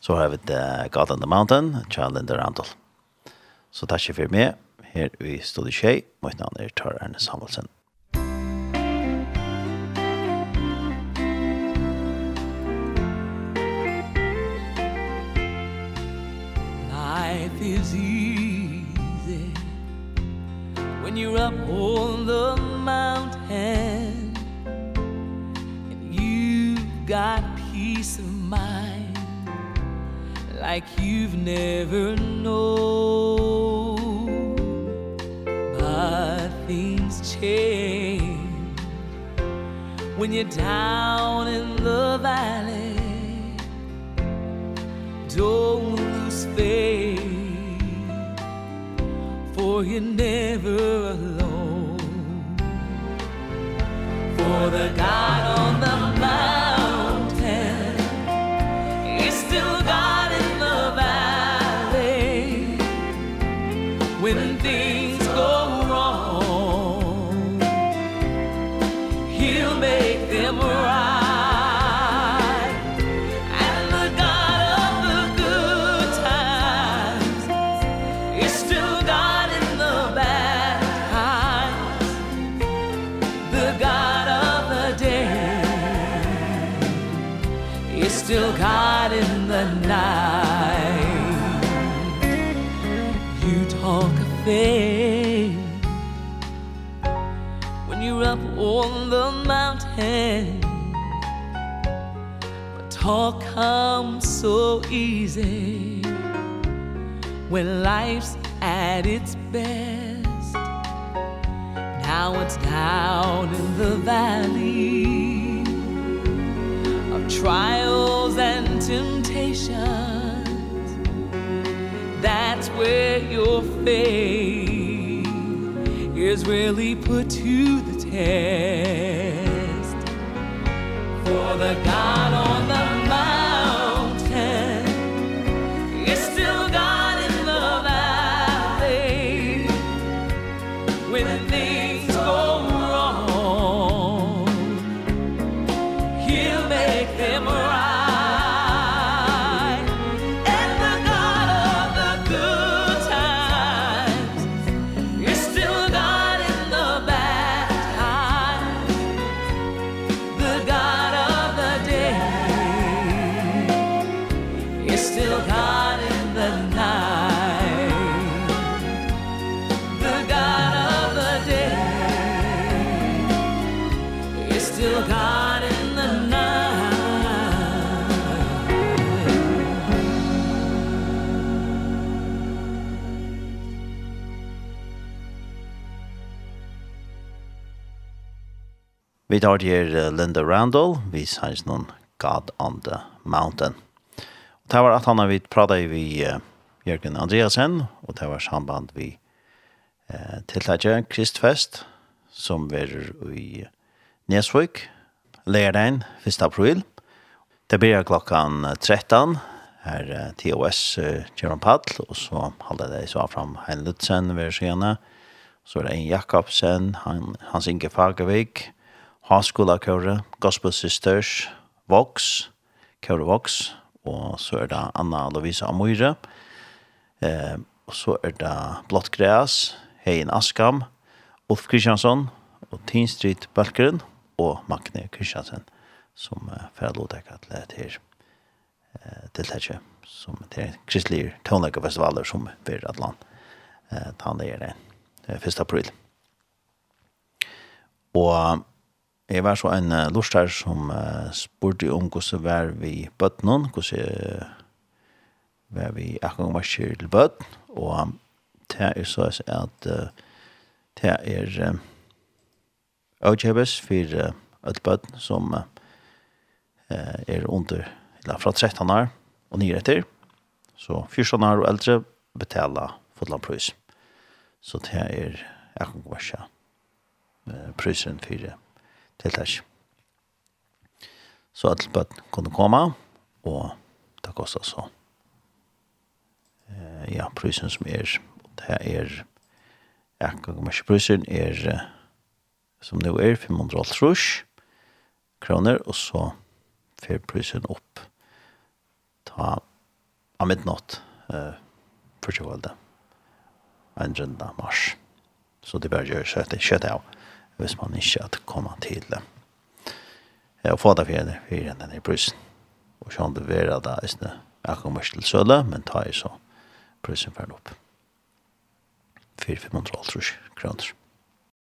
Så har vi det God on the Mountain, Challenger Randall. Så takk for meg. Her i Studio Tjei. Mitt navn er Tar Erne Samuelsen. when you're up on the mountain. And you've got peace of mind like you've never known. But things change when you're down in the valley. Don't lose faith for you're never alone. For the God on the hand. But talk comes so easy When life's at its best. Now it's down in the valley Of trials and temptations. That's where your faith is really put to the test the God Vi tar til Linda Randall, vi sier noen God on the Mountain. Og det var at han har vi pratet vi uh, Jørgen Andreasen, og det var samband vi uh, tiltakje Kristfest, som var i Nesvik, lærdagen 1. april. Det blir klokkan 13, her uh, TOS uh, Kjøren Padl, og så holder det så fram Hein Lutzen, vi Så er det en Jakobsen, han, Hans Inge Fagervik, Haskola Kåre, Gospel Sisters, Vox, Kåre Vox, og så er det Anna Lovisa Amore, eh, og så er det Blått Græs, Hein Askam, Ulf Kristiansson, og Teen Street Bølgren, og Magne Kristiansen, som eh, får lov til å til eh, til som til Kristelige Tånleggefestivaler som fyrir Atlant. Eh, han er den 1. april. Og Jeg var så en uh, lortar som uh, spurte om hvordan var vi bøttene, hvordan uh, var vi akkurat var kjør til bøtt, og det er så at uh, det er uh, avkjøpes for uh, et bøtt som uh, er under, eller fra 13 år og nye etter, så 14 år og eldre betaler fotlandprøys. Så det er akkurat var kjør prøysen for til det Så alle bøtten kunne komme, og det kostet så. Eh, ja, prisen som er, det er, ja, kan ikke prisen, er, som nå er, 500 kroner, og så fer prisen opp ta av midnatt eh, for 20 valde en runda mars. Så det bør gjøre seg etter kjøttet av hvis man ikke at komme til det. Jeg får det fjerde, for den i prisen. Og så det være da, hvis det er kommer til søle, men tar jeg så prisen ferdig opp. 4-500 kroner.